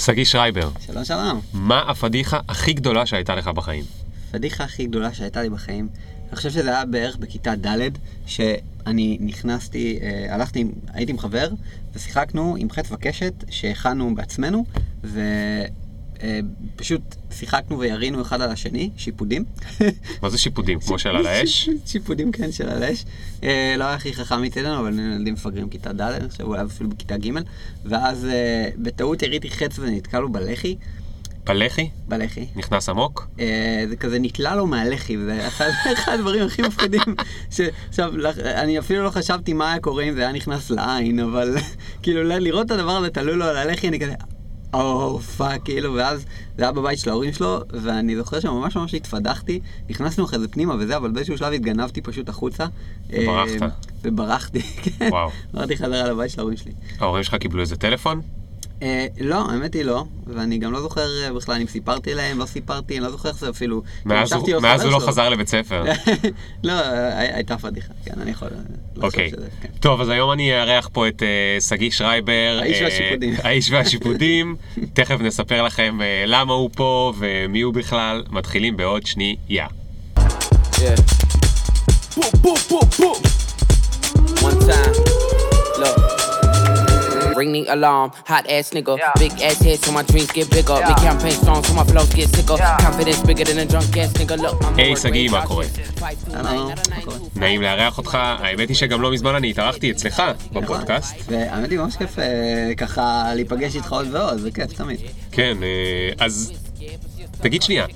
שגיא שרייבר, שלום שלום. מה הפדיחה הכי גדולה שהייתה לך בחיים? הפדיחה הכי גדולה שהייתה לי בחיים, אני חושב שזה היה בערך בכיתה ד', שאני נכנסתי, אה, הלכתי, הייתי עם חבר, ושיחקנו עם חץ וקשת שהכנו בעצמנו, ופשוט שיחקנו וירינו אחד על השני, שיפודים. מה זה שיפודים? כמו של על האש? שיפודים, כן, של על האש. אה, לא היה הכי חכם מצדנו, אבל היינו ילדים מפגרים כיתה ד', אני חושב, אולי אפילו בכיתה ג', ואז אה, בטעות יריתי חץ ונתקע לו בלחי, בלחי? בלחי. נכנס עמוק? אה, זה כזה נתלה לו מהלחי, וזה אחד הדברים הכי מפחידים. עכשיו, אני אפילו לא חשבתי מה היה קורה אם זה היה נכנס לעין, אבל כאילו לראות את הדבר הזה תלוי לו על הלחי, אני כזה, oh fuck, כאילו, ואז זה היה בבית של ההורים שלו, ואני זוכר שממש ממש התפדחתי, נכנסנו אחרי זה פנימה וזה, אבל באיזשהו שלב התגנבתי פשוט החוצה. וברחת. וברחתי, כן. וואו. ברחתי חזרה לבית של ההורים שלי. ההורים שלך קיבלו איזה טלפון? אה, לא, האמת היא לא, ואני גם לא זוכר אה, בכלל אם סיפרתי להם, לא סיפרתי, אני לא זוכר איך זה אפילו. מאז המשכתי הוא- לא. חזר לבית ספר. לא, הי- הייתה פדיחה, כן, אני יכול אה, לחשוב אוקיי. שזה, כן. טוב, אז היום אני אארח פה את אה, שגיא שרייבר. האיש אה, והשיפודים. האיש והשיפודים. תכף נספר לכם אה, למה הוא פה ומי הוא בכלל. מתחילים בעוד שנייה. One time. Ring the alarm, hot ass nigga. Big ass head so my dreams get bigger. Big campaign strong so my flows get sicker. Confidence bigger than a drunk ass nigga. Look, I'm היי, the שגיא, word מה קורה? נעים לארח אותך. האמת היא שגם לא מזמן אני התארחתי אצלך בפודקאסט. והאמת היא ממש כיף אה, ככה להיפגש איתך עוד ועוד, זה כיף תמיד. כן, אה, אז תגיד שנייה,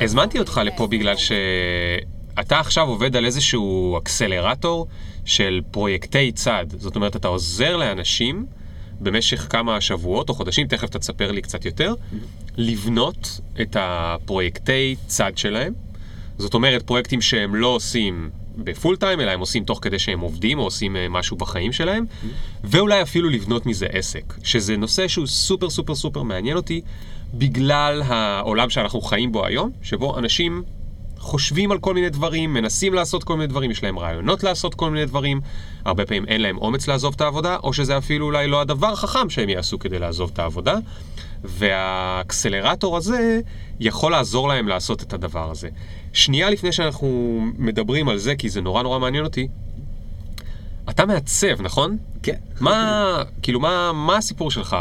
הזמנתי אותך לפה בגלל שאתה עכשיו עובד על איזשהו אקסלרטור של פרויקטי צד. זאת אומרת, אתה עוזר לאנשים במשך כמה שבועות או חודשים, תכף אתה תספר לי קצת יותר, לבנות את הפרויקטי צד שלהם. זאת אומרת, פרויקטים שהם לא עושים בפול טיים, אלא הם עושים תוך כדי שהם עובדים או עושים אה, משהו בחיים שלהם, ואולי אפילו לבנות מזה עסק, שזה נושא שהוא סופר סופר סופר מעניין אותי, בגלל העולם שאנחנו חיים בו היום, שבו אנשים חושבים על כל מיני דברים, מנסים לעשות כל מיני דברים, יש להם רעיונות לעשות כל מיני דברים, הרבה פעמים אין להם אומץ לעזוב את העבודה, או שזה אפילו אולי לא הדבר החכם שהם יעשו כדי לעזוב את העבודה, והאקסלרטור הזה יכול לעזור להם לעשות את הדבר הזה. שנייה לפני שאנחנו מדברים על זה, כי זה נורא נורא מעניין אותי, אתה מעצב, נכון? כן. מה, כאילו, מה, מה הסיפור שלך?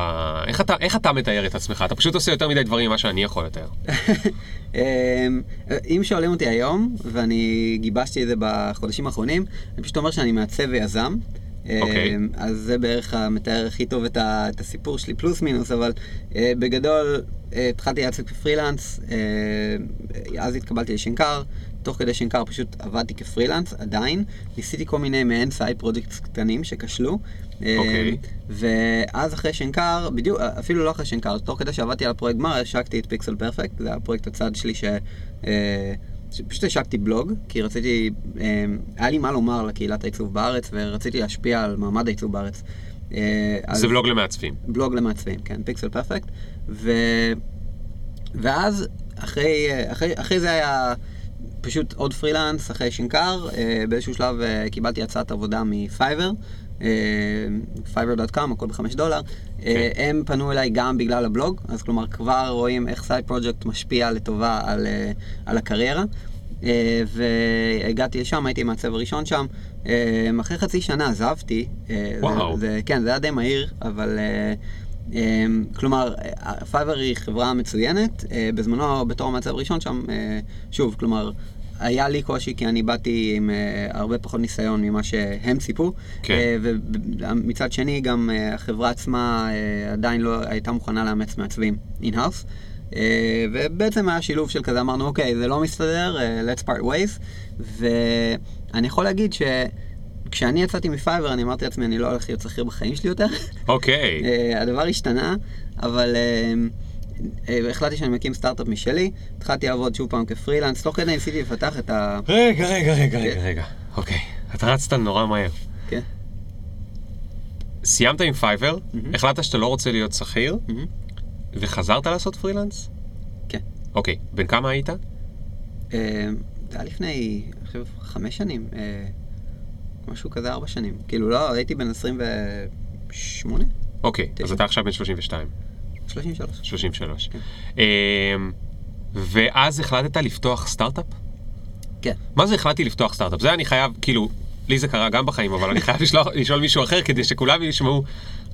איך אתה, איך אתה מתאר את עצמך? אתה פשוט עושה יותר מדי דברים ממה שאני יכול לתאר. אמ, אם שואלים אותי היום, ואני גיבשתי את זה בחודשים האחרונים, אני פשוט אומר שאני מעצב ויזם. אוקיי. אמ, אז זה בערך המתאר הכי טוב את, ה, את הסיפור שלי, פלוס מינוס, אבל אה, בגדול אה, התחלתי לעצב כפרילנס, אה, אז התקבלתי לשנקר, תוך כדי שנקר פשוט עבדתי כפרילנס, עדיין, ניסיתי כל מיני מעין side projects קטנים שכשלו. אה, אוקיי. ואז אחרי שנקר, בדיוק, אפילו לא אחרי שנקר, תוך כדי שעבדתי על הפרויקט גמר, השקתי את Pixel Perfect, זה הפרויקט הצד שלי ש... אה, שפשוט השקתי בלוג, כי רציתי, אה, היה לי מה לומר לקהילת העיצוב בארץ, ורציתי להשפיע על מעמד העיצוב בארץ. אה, זה בלוג למעצבים. בלוג למעצבים, כן, Pixel Perfect. ו... ואז אחרי, אחרי, אחרי זה היה פשוט עוד פרילנס, אחרי שנקר, אה, באיזשהו שלב אה, קיבלתי הצעת עבודה מ Fiverr, fiverr.com, הכל בחמש דולר. אה, הם פנו אליי גם בגלל הבלוג, אז כלומר כבר רואים איך side project משפיע לטובה על, אה, על הקריירה. אה, והגעתי לשם, הייתי המעצב הראשון שם. אה, אחרי חצי שנה עזבתי. אה, זה- וואו. זה, כן, זה היה די מהיר, אבל... אה, אה, כלומר, אה, Fiverr היא חברה מצוינת. אה, בזמנו, בתור המעצב הראשון שם, אה, שוב, כלומר, היה לי קושי כי אני באתי עם אה, הרבה פחות ניסיון ממה שהם ציפו. כן. אה, ומצד שני, גם אה, החברה עצמה אה, עדיין לא הייתה מוכנה לאמץ מעצבים in-house. אה, ובעצם היה שילוב של כזה, אמרנו, אוקיי, זה לא מסתדר, אה, let's part ways. ואני יכול להגיד ש... כשאני יצאתי מ Fiverr, אני אמרתי לעצמי, אני לא הולך להיות שכיר בחיים שלי יותר. אוקיי. אה, הדבר השתנה, אבל אה, אה, החלטתי שאני מקים סטארט-אפ משלי, התחלתי לעבוד שוב פעם כפרילנס, תוך כדי ניסיתי לפתח את ה... רגע, רגע, רגע, רגע, רגע. אוקיי. אתה רצת נורא מהר. כן. סיימת עם Fiverr, החלטת שאתה לא רוצה להיות שכיר. וחזרת לעשות פרילנס? כן. אוקיי. בן כמה היית? אה, זה היה לפני, אני חושב, חמש שנים, אה, משהו כזה ארבע שנים. כאילו, לא, הייתי בן 28? אוקיי. אז. אתה עכשיו בן 32. 33. 33. אמ, ואז החלטת לפתוח סטארט-אפ? כן. מה זה החלטתי לפתוח סטארט-אפ? זה אני חייב, כאילו, לי זה קרה גם בחיים, אבל אני חייב לשלוח, לשאול מישהו אחר כדי שכולם ישמעו,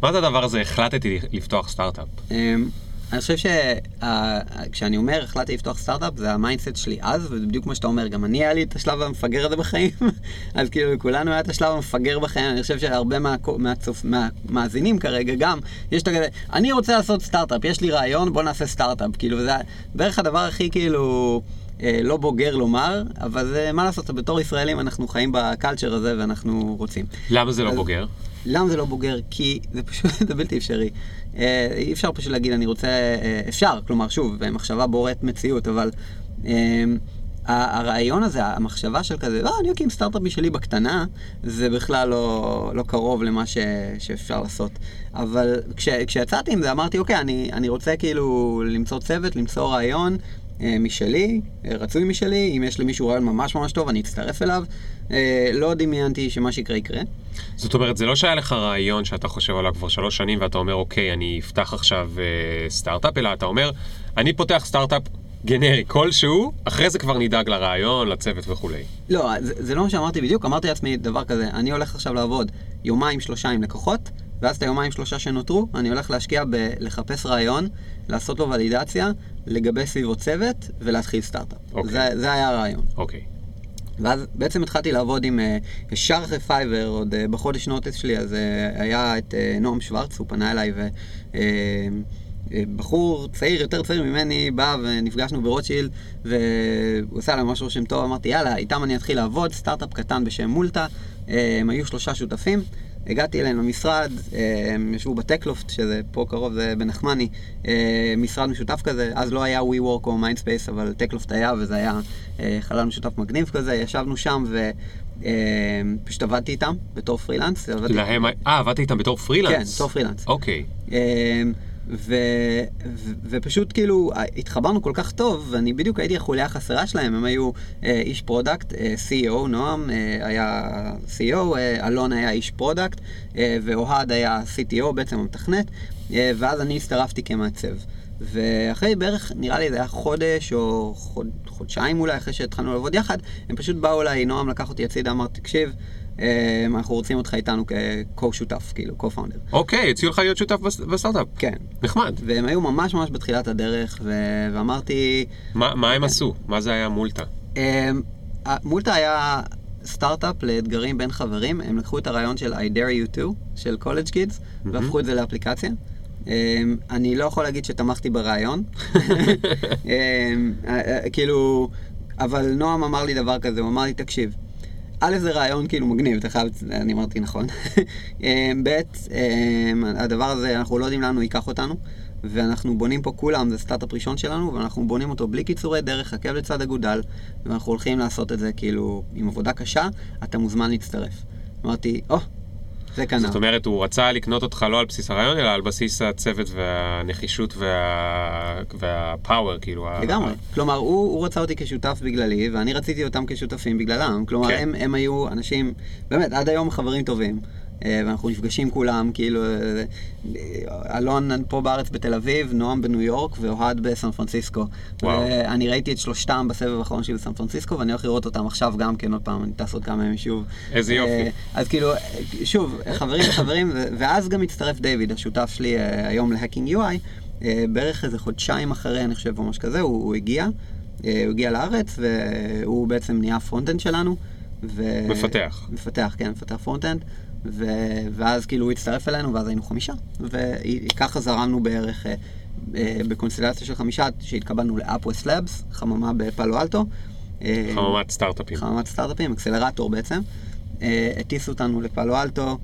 מה זה הדבר הזה, החלטתי לפתוח סטארט-אפ? אני חושב שכשאני אומר החלטתי לפתוח סטארט-אפ, זה ה mindset שלי אז, וזה בדיוק מה שאתה אומר, גם אני היה לי את השלב המפגר הזה בחיים, אז כאילו לכולנו היה את השלב המפגר בחיים, אני חושב שהרבה מהמאזינים כרגע גם, יש את הכזה, אני רוצה לעשות סטארט-אפ, יש לי רעיון, בוא נעשה סטארט-אפ, כאילו זה בערך הדבר הכי כאילו... אה, לא בוגר לומר, אבל זה, מה לעשות, בתור ישראלים אנחנו חיים בקלצ'ר הזה ואנחנו רוצים. למה זה לא בוגר? למה זה לא בוגר? כי זה פשוט, זה בלתי אפשרי. אה, אי אפשר פשוט להגיד, אני רוצה, אה, אפשר, כלומר, שוב, מחשבה בוראת מציאות, אבל אה, הרעיון הזה, המחשבה של כזה, לא, אני אקים סטארט-אפ משלי בקטנה, זה בכלל לא, לא קרוב למה ש, שאפשר לעשות. אבל כש, כשיצאתי עם זה, אמרתי, אוקיי, אני, אני רוצה כאילו למצוא צוות, למצוא רעיון, משלי, רצוי משלי, אם יש למישהו רעיון ממש ממש טוב, אני אצטרף אליו. לא דמיינתי שמה שיקרה יקרה. זאת אומרת, זה לא שהיה לך רעיון שאתה חושב עליו כבר שלוש שנים ואתה אומר, אוקיי, אני אפתח עכשיו אה, סטארט-אפ, אלא אתה אומר, אני פותח סטארט-אפ גנרי כלשהו, אחרי זה כבר נדאג לרעיון, לצוות וכולי. לא, זה, זה לא מה שאמרתי בדיוק, אמרתי לעצמי דבר כזה, אני הולך עכשיו לעבוד יומיים שלושה עם לקוחות, ואז את היומיים שלושה שנותרו, אני הולך להשקיע בלחפש רעיון, לעשות לו ולידציה, לגבש סביבו צוות ולהתחיל סטארט-אפ. אוקיי. זה, זה היה הרעיון. אוקיי. ואז בעצם התחלתי לעבוד עם, אה, ישר אחרי Fiverr, עוד אה, בחודש notice שלי, אז אה, היה את נועם שוורץ, הוא פנה אליי ו... בחור צעיר, יותר צעיר ממני, בא ונפגשנו ברוטשילד, והוא עושה עליי ממש רושם טוב, אמרתי, יאללה, איתם אני אתחיל לעבוד, סטארט-אפ קטן בשם מולטה, הם היו שלושה שותפים. הגעתי אליהם למשרד, הם ישבו ב TechLoft, שזה פה קרוב, זה בנחמני, משרד משותף כזה, אז לא היה WeWork או Mindspace, אבל TechLoft היה, וזה היה חלל משותף מגניב כזה, ישבנו שם ופשוט עבדתי איתם בתור פרילנס. להם, אה, עבדת איתם בתור פרילנס? כן, בתור פרילנס. אוקיי. ו, ו, ופשוט כאילו התחברנו כל כך טוב, ואני בדיוק הייתי החוליה החסרה שלהם, הם היו אה, איש product, אה, CEO, נועם אה, היה CEO, אה, אלון היה איש product, אה, ואוהד היה CTO, בעצם המתכנת, אה, ואז אני הצטרפתי כמעצב. ואחרי בערך, נראה לי זה היה חודש או חוד, חודשיים אולי, אחרי שהתחלנו לעבוד יחד, הם פשוט באו אליי, נועם לקח אותי הצידה, אמר, תקשיב, אנחנו רוצים אותך איתנו כ-co-שותף, כאילו, co-founder. אוקיי, הציעו לך להיות שותף בסטארט-אפ. כן. נחמד. והם היו ממש ממש בתחילת הדרך, ו- ואמרתי... מה, מה הם עשו? מה זה היה מולטה? אמ, מולטה היה סטארט-אפ לאתגרים בין חברים, הם לקחו את הרעיון של I dare you to, של college kids, mm-hmm. והפכו את זה לאפליקציה. Um, אני לא יכול להגיד שתמכתי ברעיון. כאילו, אבל נועם אמר לי דבר כזה, הוא אמר לי, תקשיב, א', זה רעיון כאילו מגניב, אתה חייב, אני אמרתי נכון. אמ, ב', אמ, הדבר הזה, אנחנו לא יודעים לאן הוא ייקח אותנו, ואנחנו בונים פה כולם, זה סטארט-אפ ראשון שלנו, ואנחנו בונים אותו בלי קיצורי דרך, עקב לצד אגודל, ואנחנו הולכים לעשות את זה כאילו עם עבודה קשה, אתה מוזמן להצטרף. אמרתי, או, oh, זה קנה. זאת אומרת, הוא רצה לקנות אותך לא על בסיס הרעיון, אלא על בסיס הצוות והנחישות וה... והפאוור, כאילו. לגמרי. ה... כלומר, הוא, הוא רצה אותי כשותף בגללי, ואני רציתי אותם כשותפים בגללם. כלומר, כן. הם, הם היו אנשים, באמת, עד היום חברים טובים. אה, ואנחנו נפגשים כולם, כאילו, אה, אלון פה בארץ בתל אביב, נועם בניו יורק ואוהד בסן פרנסיסקו. וואו. אני ראיתי את שלושתם בסבב האחרון שלי בסן פרנסיסקו, ואני הולך לראות אותם עכשיו גם כן עוד פעם, אני טס עוד כמה ימים שוב. איזה יופי. אה, אז כאילו, שוב, חברים וחברים, ואז גם הצטרף דיוויד, השותף שלי היום ל Hacking UI, בערך איזה חודשיים אחרי, אני חושב, או משהו כזה, הוא, הוא הגיע. הוא הגיע לארץ, והוא בעצם נהיה front-end שלנו. ו... מפתח. מפתח, כן, מפתח front-end. ו... ואז כאילו הוא הצטרף אלינו, ואז היינו חמישה. וככה זרמנו בערך אה, אה, בקונסטלציה של חמישה, שהתקבלנו לאפווסט לאבס, חממה בפאלו אלטו. אה, חממת סטארט-אפים. חממת סטארט-אפים, אקסלרטור בעצם. אה, הטיסו אותנו לפאלו אלטו.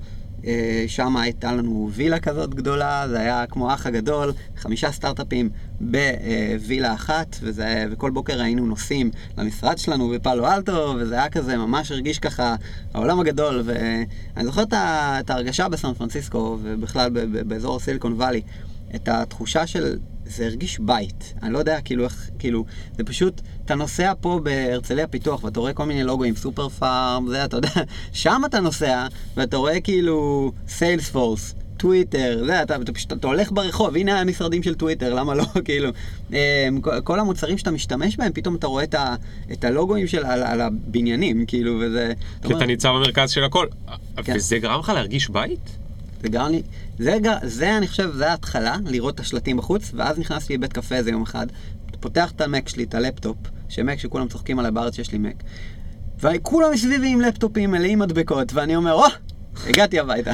אה, שם הייתה לנו וילה כזאת גדולה, זה היה כמו האח הגדול, חמישה סטארט-אפים בווילה אחת, וזה, וכל בוקר היינו נוסעים למשרד שלנו בפאלו אלטו, וזה היה כזה, ממש הרגיש ככה העולם הגדול, ואני זוכר את ההרגשה בסן פרנסיסקו, ובכלל באזור Silicon Valley, את התחושה של זה הרגיש בית. אני לא יודע, כאילו, איך, כאילו, זה פשוט, אתה נוסע פה בהרצליה פיתוח, ואתה רואה כל מיני לוגוים, סופר פארם, זה, אתה יודע, שם אתה נוסע, ואתה רואה כאילו Salesforce, טוויטר, זה, אתה, אתה פשוט, אתה הולך ברחוב, הנה המשרדים של טוויטר, למה לא, כאילו. אה, כל- המוצרים שאתה משתמש בהם, פתאום אתה רואה את, ה, את הלוגוים של, על, על הבניינים, כאילו, וזה... כי אתה נמצא במרכז של הכל. כן. וזה גרם לך להרגיש בית? זה גרם לי, זה, זה אני חושב, זה ההתחלה, לראות את השלטים בחוץ, ואז נכנסתי לבית קפה איזה יום אחד, פותח את המק שלי, את הלפטופ, שמק שכולם צוחקים עליי בארץ שיש לי מק, וכולם מסביבי עם לפטופים מלאים מדבקות, ואני אומר, או, הגעתי הביתה.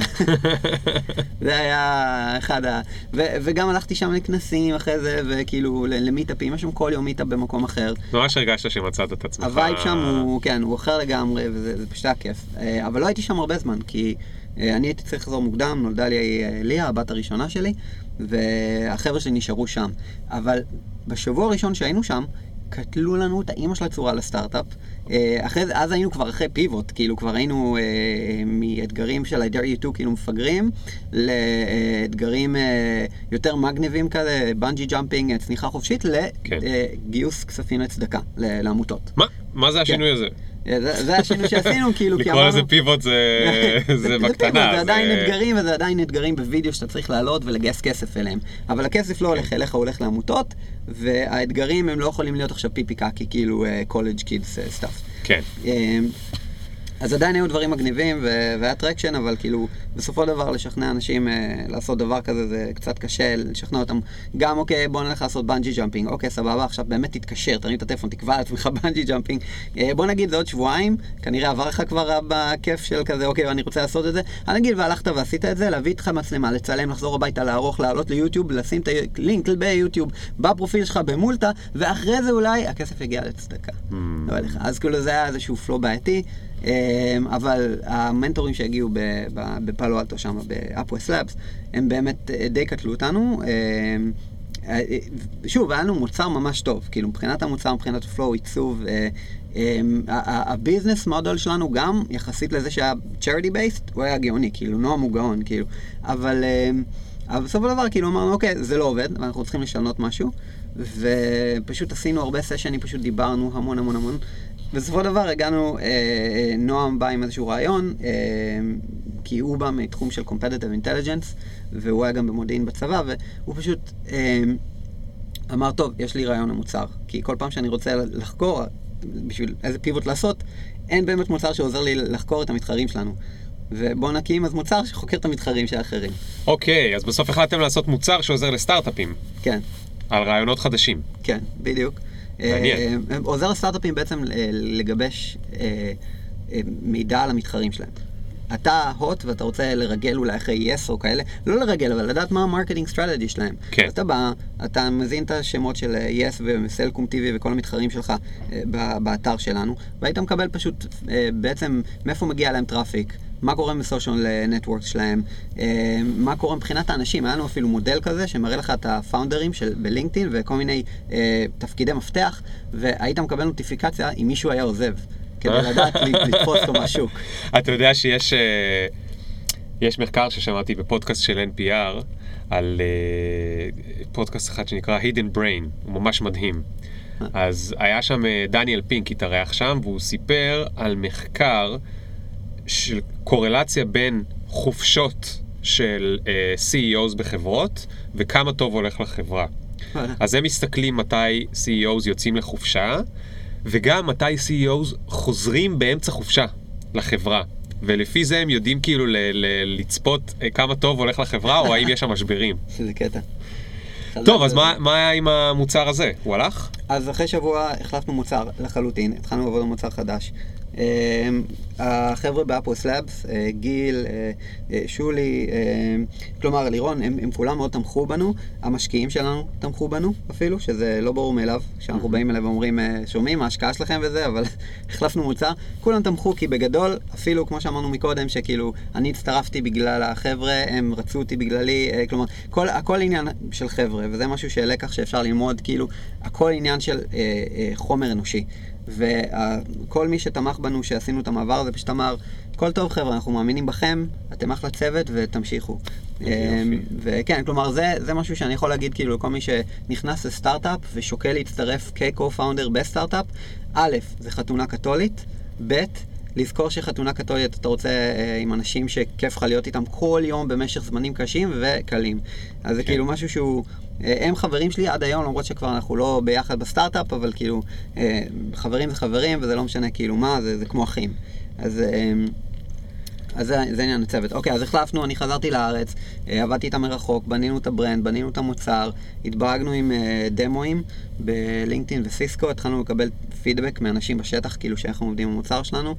זה היה אחד ה... ו- וגם הלכתי שם לכנסים אחרי זה, וכאילו למיטאפים, יש שם כל יום meetup במקום אחר. ממש הרגשת שמצאת את עצמך. ה vibe שם הוא, כן, הוא אחר לגמרי, וזה זה פשוט היה כיף. אה, אבל לא הייתי שם הרבה זמן, כי אני הייתי צריך לחזור מוקדם, נולדה לי אה, ליה, הבת הראשונה שלי, והחבר'ה שלי נשארו שם. אבל בשבוע הראשון שהיינו שם, קטלו לנו את האימא של הצורה לסטארט-אפ. אה, אחרי זה, אז היינו כבר אחרי pivot, כאילו כבר היינו אה, מאתגרים של I dare you to, כאילו מפגרים, לאתגרים אה, יותר מגניבים כאלה, bungee jumping, אה, צניחה חופשית, כן. לגיוס כספים לצדקה, לעמותות. מה? מה זה השינוי הזה? אה, זה, השינוי שעשינו, כאילו, כי לקרוא לזה pivot זה בקטנה. זה עדיין אתגרים, וזה עדיין אתגרים בווידאו שאתה צריך לעלות ולגייס כסף אליהם. אבל הכסף לא הולך אליך, הוא הולך לעמותות, והאתגרים הם לא יכולים להיות עכשיו פיפי קקי, כאילו college kids stuff. כן. אז עדיין היו דברים מגניבים ו- והיה traction, אבל כאילו, בסופו של דבר לשכנע אנשים אה, לעשות דבר כזה זה קצת קשה, לשכנע אותם. גם, אוקיי, בוא נלך לעשות bungee jumping, אוקיי, סבבה, עכשיו באמת תתקשר, תרים את הטלפון, תקבע לעצמך bungee jumping. אה, בוא נגיד, זה עוד שבועיים, כנראה עבר לך כבר בכיף של כזה, אוקיי, אני רוצה לעשות את זה. אני נגיד, והלכת ועשית את זה, להביא איתך מצלמה, לצלם, לחזור הביתה, לערוך, לעלות ליוטיוב, לשים את הלינק ביוטיוב, בפרופיל שלך, במולטה, ואחרי זה אולי הכסף יגיע לצדקה. לא אליך. אז כאילו זה היה איזשהו flow בעייתי. אמ, אבל המנטורים שהגיעו בפאלו אלטו שם, ב UpWest Labs, הם באמת אה, די קטלו אותנו. אמ, אה, שוב, היה לנו מוצר ממש טוב, כאילו מבחינת המוצר, מבחינת ה flow, עיצוב, אה, אמ, ה business model שלנו גם, יחסית לזה שהיה charity based, הוא היה גאוני, כאילו, נועם הוא גאון, כאילו, אבל בסופו של דבר, כאילו, אמרנו, אוקיי, זה לא עובד, ואנחנו צריכים לשנות משהו, ופשוט עשינו הרבה סשנים, פשוט דיברנו המון המון המון. בסופו של דבר הגענו, אה, נועם בא עם איזשהו רעיון, אה, כי הוא בא מתחום של Competitive Intelligence, והוא היה גם במודיעין בצבא, והוא פשוט אה, אמר, טוב, יש לי רעיון למוצר. כי כל פעם שאני רוצה לחקור בשביל איזה פיבוט לעשות, אין באמת מוצר שעוזר לי לחקור את המתחרים שלנו. ובואו נקים אז מוצר שחוקר את המתחרים של האחרים. אוקיי, אז בסוף החלטתם לעשות מוצר שעוזר לסטארט-אפים, כן. על רעיונות חדשים. כן, בדיוק. מעניין. אה, עוזר לסטארט-אפים בעצם אה, לגבש אה, אה, מידע על המתחרים שלהם. אתה הוט ואתה רוצה לרגל אולי אחרי יס או כאלה, לא לרגל, אבל לדעת מה ה marketing strategy שלהם. כן. אתה בא, אתה מזין את השמות של יס וסלקום TV וכל המתחרים שלך אה, באתר שלנו, והיית מקבל פשוט אה, בעצם מאיפה מגיע להם traffic. מה קורה ב social networks שלהם, אה, מה קורה מבחינת האנשים, היה לנו אפילו מודל כזה שמראה לך את הפאונדרים של בלינקדאין וכל מיני אה, תפקידי מפתח, והיית מקבל נוטיפיקציה אם מישהו היה עוזב, כדי לדעת ל- לתפוס אותו מהשוק. אתה יודע שיש אה, יש מחקר ששמעתי בפודקאסט של NPR על אה, פודקאסט אחד שנקרא Hidden Brain, הוא ממש מדהים. אז היה שם אה, דניאל פינק התארח שם, והוא סיפר על מחקר של קורלציה בין חופשות של אה, CEOs בחברות וכמה טוב הולך לחברה. אז הם מסתכלים מתי CEOs יוצאים לחופשה, וגם מתי CEOs חוזרים באמצע חופשה לחברה. ולפי זה הם יודעים כאילו ל- ל- לצפות אה, כמה טוב הולך לחברה, או האם יש שם משברים. שזה קטע. טוב, אז מה, מה היה עם המוצר הזה? הוא הלך? אז אחרי שבוע החלפנו מוצר לחלוטין, התחלנו לעבוד על מוצר חדש. אמ, החבר'ה באפוס לאבס, אה, גיל, אה, אה, שולי, כלומר לירון, הם, הם כולם מאוד תמכו בנו, המשקיעים שלנו תמכו בנו אפילו, שזה לא ברור מאליו, כשאנחנו באים אליהם ואומרים, שומעים, ההשקעה שלכם וזה, אבל החלפנו מוצר, כולם תמכו כי בגדול, אפילו כמו שאמרנו מקודם, שכאילו אני הצטרפתי בגלל החבר'ה, הם רצו אותי בגללי, כלומר, כל, הכל עניין של חבר'ה, וזה משהו שלקח שאפשר ללמוד, כאילו, הכל עניין של אה, אה, חומר אנושי. וכל מי שתמך בנו שעשינו את המעבר הזה פשוט אמר, הכל טוב חבר'ה, אנחנו מאמינים בכם, אתם אחלה צוות ותמשיכו. אמ, וכן, כלומר זה, זה משהו שאני יכול להגיד כאילו לכל מי שנכנס לסטארט-אפ ושוקל להצטרף כ-co-founder בסטארט-אפ, א', זה חתונה קתולית, ב', לזכור שחתונה קתולית אתה רוצה אה, עם אנשים שכיף לך להיות איתם כל יום במשך זמנים קשים וקלים. אז זה כן. כאילו משהו שהוא, הם חברים שלי עד היום, למרות שכבר אנחנו לא ביחד בסטארט-אפ, אבל כאילו, אה, חברים זה חברים, וזה לא משנה כאילו מה, זה, זה כמו אחים. אז... אה, אז זה, זה עניין הצוות. אוקיי, אז החלפנו, אני חזרתי לארץ, אה, עבדתי איתם מרחוק, בנינו את ה brand, בנינו את המוצר, התברגנו עם אה, דמואים בלינקדאין וסיסקו, התחלנו לקבל פידבק מאנשים בשטח, כאילו שאיך הם עובדים עם המוצר שלנו.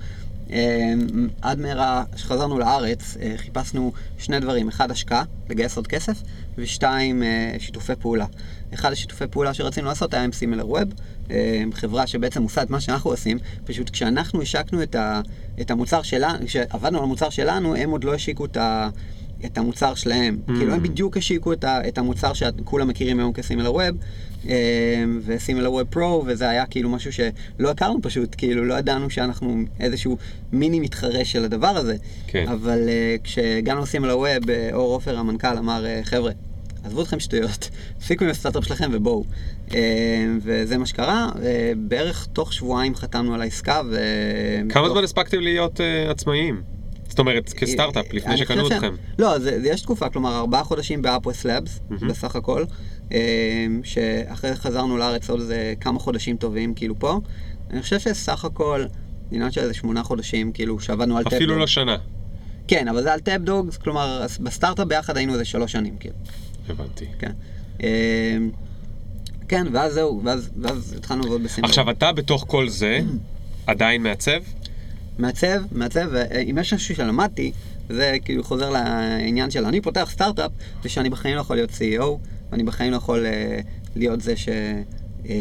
אה, עד מהרה, כשחזרנו לארץ, אה, חיפשנו שני דברים, אחד השקעה, לגייס עוד כסף, ושתיים, אה, שיתופי פעולה. אחד השיתופי פעולה שרצינו לעשות היה עם סימילר ווב, אה, חברה שבעצם עושה את מה שאנחנו עושים, פשוט כשאנחנו השקנו את, ה, את המוצר שלנו, כשעבדנו על המוצר שלנו, הם עוד לא השיקו את, ה, את המוצר שלהם. Mm. כאילו הם בדיוק השיקו את, ה, את המוצר שכולם מכירים היום כסימילר ווב, וסימילר ווב פרו, וזה היה כאילו משהו שלא הכרנו פשוט, כאילו לא ידענו שאנחנו איזשהו מיני מתחרה של הדבר הזה. כן. אבל uh, כשהגענו לסימילר ווב, אה, אור עופר המנכ"ל אמר, אה, חבר'ה, עזבו אתכם שטויות, תפסיקו עם הסטארט-אפ שלכם ובואו. Uh, וזה מה שקרה, uh, בערך תוך שבועיים חתמנו על העסקה ו... כמה מתוך- זמן הספקתם להיות אה, עצמאיים? זאת אומרת, כסטארט-אפ, לפני שקנו אתכם. לא, זה, זה יש תקופה, כלומר ארבעה חודשים באפוס לאבס מהמם. בסך הכל, אה, שאחרי זה חזרנו לארץ עוד איזה כמה חודשים טובים כאילו פה. אני חושב שסך הכל, עניין של איזה שמונה חודשים, כאילו, שעבדנו על Tap אפילו. לא שנה. כן, אבל זה על TapDogs, כלומר, בסטארט-אפ ביחד היינו איזה שלוש שנים, כאילו. הבנתי. כן. אה, כן, ואז זהו, ואז, ואז התחלנו לעבוד בסימון. עכשיו, אתה בתוך כל זה עדיין מעצב? מעצב, מעצב, ואם יש משהו שלמדתי, זה כאילו חוזר לעניין של אני פותח סטארט-אפ, זה שאני בחיים לא יכול להיות CEO, ואני בחיים לא יכול אה, להיות זה ש... אה,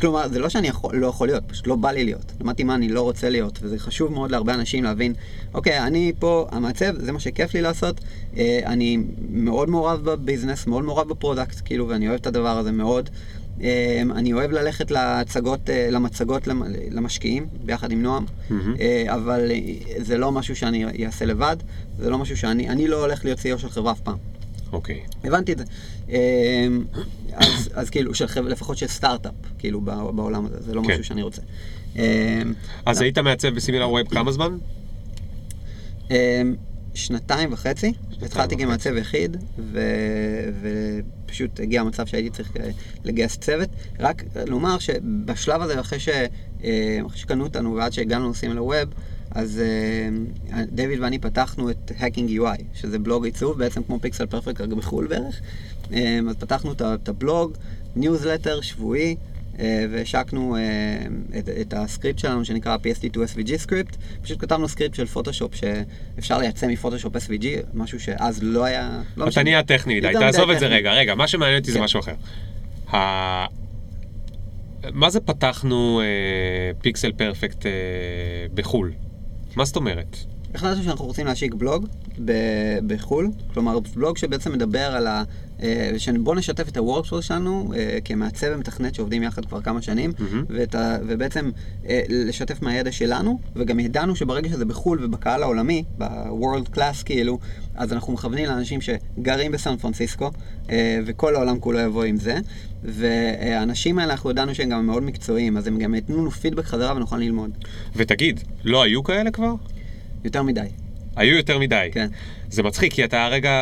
כלומר, זה לא שאני יכול, לא יכול להיות, פשוט לא בא לי להיות. למדתי מה אני לא רוצה להיות, וזה חשוב מאוד להרבה אנשים להבין, אוקיי, אני פה המעצב, זה מה שכיף לי לעשות, אה, אני מאוד מעורב ב business, מאוד מעורב ב product, כאילו, ואני אוהב את הדבר הזה מאוד. אה, אני אוהב ללכת להצגות, אה, למצגות למ- למשקיעים, ביחד עם נועם. אה, אבל זה לא משהו שאני אעשה לבד, זה לא משהו שאני, אני לא הולך להיות CEO של חברה אף פעם. אוקיי. הבנתי את זה. אה, אז, אז כאילו, של לפחות של סטארט-אפ, כאילו, בע- בעולם הזה, זה לא כן. משהו שאני רוצה. אה, אז היית מעצב בסימילר ווב כמה זמן? אה, שנתיים וחצי, התחלתי. כמעצב יחיד, ו... ופשוט הגיע המצב שהייתי צריך אה, לגייס צוות. רק לומר שבשלב הזה, אחרי, ש... אה, אחרי שקנו אותנו ועד שהגענו לסימילר ווב, אז אה, דיוויד ואני פתחנו את Hacking UI, שזה בלוג עיצוב, בעצם כמו פיקסל פרפקט, רק בחו"ל בערך. אה, אז פתחנו את הבלוג, ניוזלטר שבועי, אה, והשקנו את, את הסקריפט שלנו שנקרא PSD2SVG script. פשוט כתבנו סקריפט של פוטושופ שאפשר לייצא מפוטושופ SVG, משהו שאז לא היה... לא אתה. נהיה טכני מדי, תעזוב את זה. רגע, רגע, מה שמעניין אותי זה כן. משהו אחר. מה זה פתחנו פיקסל פרפקט בחו"ל? מה זאת אומרת? החלטנו שאנחנו רוצים להשיק בלוג ב- בחו"ל, כלומר בלוג שבעצם מדבר על ה... שבוא נשתף את הוורקפלור שלנו אה, כמעצב ומתכנת שעובדים יחד כבר כמה שנים, מהמם. ואת ה, ובעצם אה, לשתף מהידע שלנו, וגם ידענו שברגע שזה בחו"ל ובקהל העולמי, ב-world class כאילו, אז אנחנו מכוונים לאנשים שגרים בסן פרנסיסקו, אה, וכל העולם כולו יבוא עם זה, והאנשים האלה אנחנו ידענו שהם גם מאוד מקצועיים, אז הם גם ייתנו לנו פידבק חזרה ונוכל ללמוד. ותגיד, לא היו כאלה כבר? יותר מדי, היו יותר מדי. כן. זה מצחיק, כי אתה הרגע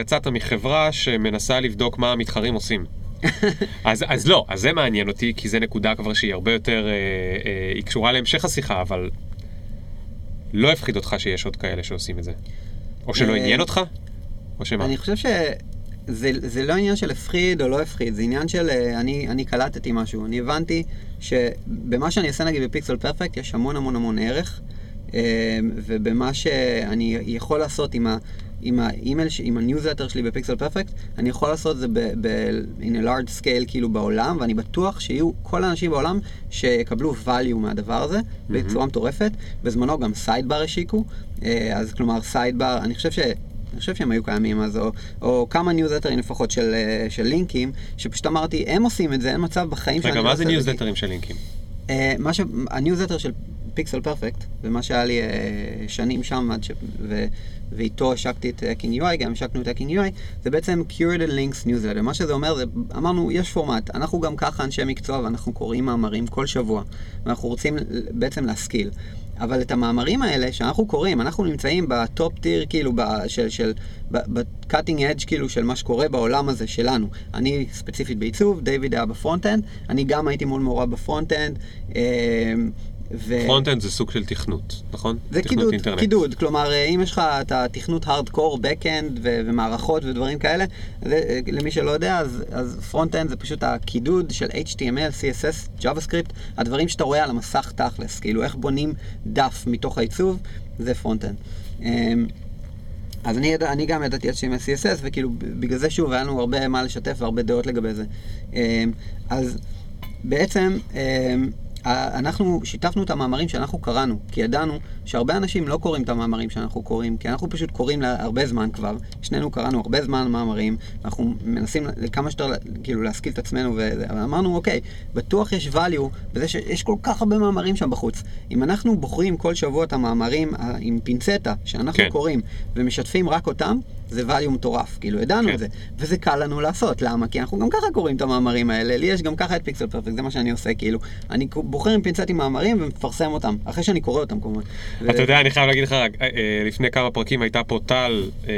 יצאת מחברה שמנסה לבדוק מה המתחרים עושים. אז, אז לא, אז זה מעניין אותי, כי זה נקודה כבר שהיא הרבה יותר, אה, אה, היא קשורה להמשך השיחה, אבל לא הפחיד אותך שיש עוד כאלה שעושים את זה. או שלא אה, עניין אותך? או שמה? אני חושב שזה זה לא עניין של הפחיד או לא הפחיד, זה עניין של אה, אני, אני קלטתי משהו. אני הבנתי שבמה שאני עושה נגיד בפיקסל פרפקט יש המון המון המון ערך, ובמה שאני יכול לעשות עם ה... עם האימייל, עם הניוזלטר שלי בפיקסל פרפקט, אני יכול לעשות את זה ב- ב- in a large scale כאילו בעולם, ואני בטוח שיהיו כל האנשים בעולם שיקבלו value מהדבר הזה בצורה מטורפת. בזמנו גם סיידבר השיקו, אה, אז כלומר סיידבר, אני חושב ש... אני חושב שהם היו קיימים אז, או, או כמה ניוזלטרים לפחות של, אה, של לינקים, שפשוט אמרתי, הם עושים את זה, אין מצב בחיים שאני רגע, לא מה זה עושה את ניוזלטרים של לינקים? אה, מה ש... הניוזלטר של פיקסל פרפקט, ומה שהיה לי אה, שנים שם, ש... ו... ואיתו השקתי את Hacking UI, גם השקנו את Hacking UI, זה בעצם Curated Links Newsletter. מה שזה אומר, זה, אמרנו, יש פורמט, אנחנו גם ככה אנשי מקצוע ואנחנו קוראים מאמרים כל שבוע, ואנחנו רוצים בעצם להשכיל. אבל את המאמרים האלה שאנחנו קוראים, אנחנו נמצאים ב top tier, כאילו, של, של, ב-cutting edge, כאילו, של מה שקורה בעולם הזה שלנו. אני ספציפית בעיצוב, דיוויד היה ב front-end, אני גם הייתי מול מעורב ב front-end. אה, ו... פרונט-אנד זה סוג של תכנות, נכון? זה קידוד, אינטרנט. קידוד, כלומר אה, אם יש לך את התכנות ה hardcore, back-end ו- ומערכות ודברים כאלה, זה, אה, למי שלא יודע, אז, אז front-end זה פשוט הקידוד של HTML, CSS, JavaScript, הדברים שאתה רואה על המסך תכלס, כאילו איך בונים דף מתוך העיצוב, זה front-end. אמ, אז אני, אני גם ידעתי HTML, CSS, וכאילו בגלל זה שוב, היה לנו הרבה מה לשתף והרבה דעות לגבי זה. אמ, אז בעצם, אמ, אנחנו שיתפנו את המאמרים שאנחנו קראנו, כי ידענו שהרבה אנשים לא קוראים את המאמרים שאנחנו קוראים, כי אנחנו פשוט קוראים לה- הרבה זמן כבר, שנינו קראנו הרבה זמן מאמרים, אנחנו מנסים כמה שיותר כאילו להשכיל את עצמנו, ואמרנו, אוקיי, בטוח יש value בזה שיש כל כך הרבה מאמרים שם בחוץ. אם אנחנו בוחרים כל שבוע את המאמרים ה- עם פינצטה שאנחנו כן. קוראים ומשתפים רק אותם, זה value מטורף, כאילו ידענו כן. את זה, וזה קל לנו לעשות, למה? כי אנחנו גם ככה קוראים את המאמרים האלה, לי יש גם ככה את פיקסל פרפקט, זה מה שאני עושה, כאילו, אני בוחר עם פינצטים מאמרים ומפרסם אותם, אחרי שאני קורא אותם כמובן. אתה יודע, אני חייב להגיד לך, רק, אה, אה, לפני כמה פרקים הייתה פה טל אה,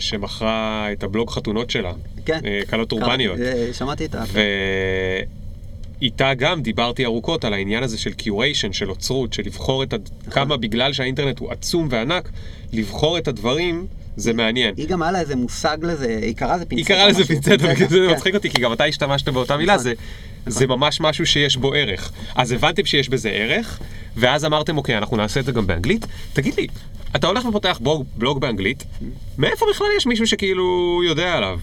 שמכרה את הבלוג חתונות שלה, כן. קלות אורבניות, שמעתי את ה... ואיתה גם דיברתי ארוכות על העניין הזה של קיוריישן, של אוצרות, של לבחור את, הד... נכון. כמה בגלל שהאינטרנט הוא עצום וענק, לבחור את הדברים זה מעניין. היא גם היה לה איזה מושג לזה, היא קראה לזה היא פינצטה. קראה לזה פינצטה, בגלל זה כן. מצחיק אותי, כי גם אתה השתמשת באותה מילה, נכון. זה, זה ממש משהו שיש בו ערך. אז הבנתם שיש בזה ערך, ואז אמרתם, אוקיי, אנחנו נעשה את זה גם באנגלית. תגיד לי, אתה הולך ופותח בלוג, בלוג באנגלית, מאיפה בכלל יש מישהו שכאילו יודע עליו?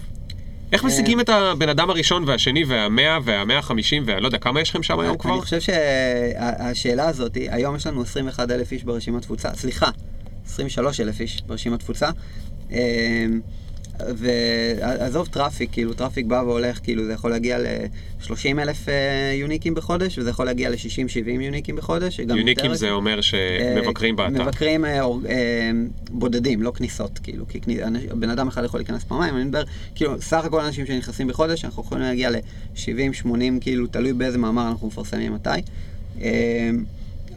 איך אה. משיגים את הבן אדם הראשון והשני והמאה והמאה החמישים והלא יודע, כמה יש לכם שם היום כבר? אני חושב שהשאלה הזאת, היום יש לנו 21 אלף איש ברשימת תפוצה, סליחה, 23 אלף איש ברשימת תפוצה. אמ, ועזוב traffic, כאילו traffic בא והולך, כאילו זה יכול להגיע ל-30 אלף אה, uniqueים בחודש, וזה יכול להגיע ל-60-70 uniqueים בחודש. uniqueים זה אומר שמבקרים אה, באתר. מבקרים אה, בודדים, לא כניסות, כאילו, כי בן אדם אחד יכול להיכנס פעמיים, אני מדבר, כאילו, סך הכל אנשים שנכנסים בחודש, אנחנו יכולים להגיע ל-70-80, כאילו, תלוי באיזה מאמר אנחנו מפרסמים מתי.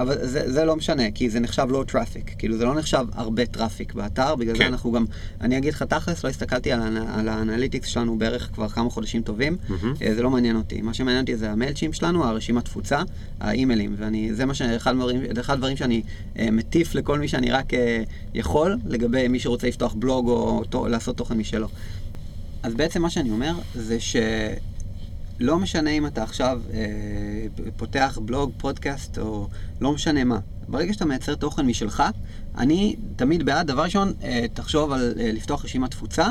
אבל זה, זה לא משנה, כי זה נחשב לא traffic, כאילו זה לא נחשב הרבה traffic באתר, בגלל כן. זה אנחנו גם, אני אגיד לך תכלס, לא הסתכלתי על, על ה analytics שלנו בערך כבר כמה חודשים טובים. אה, זה לא מעניין אותי, מה שמעניין אותי זה המיילצ'ימפ שלנו, הרשימת תפוצה, האימיילים, ואני, זה מה ש... אחד הדברים, אחד הדברים שאני אה, מטיף לכל מי שאני רק אה, יכול, לגבי מי שרוצה לפתוח בלוג או תו, לעשות תוכן משלו. אז בעצם מה שאני אומר זה ש... לא משנה אם אתה עכשיו אה, פותח בלוג, פודקאסט, או לא משנה מה. ברגע שאתה מייצר תוכן משלך, אני תמיד בעד, דבר ראשון, אה, תחשוב על אה, לפתוח רשימת תפוצה.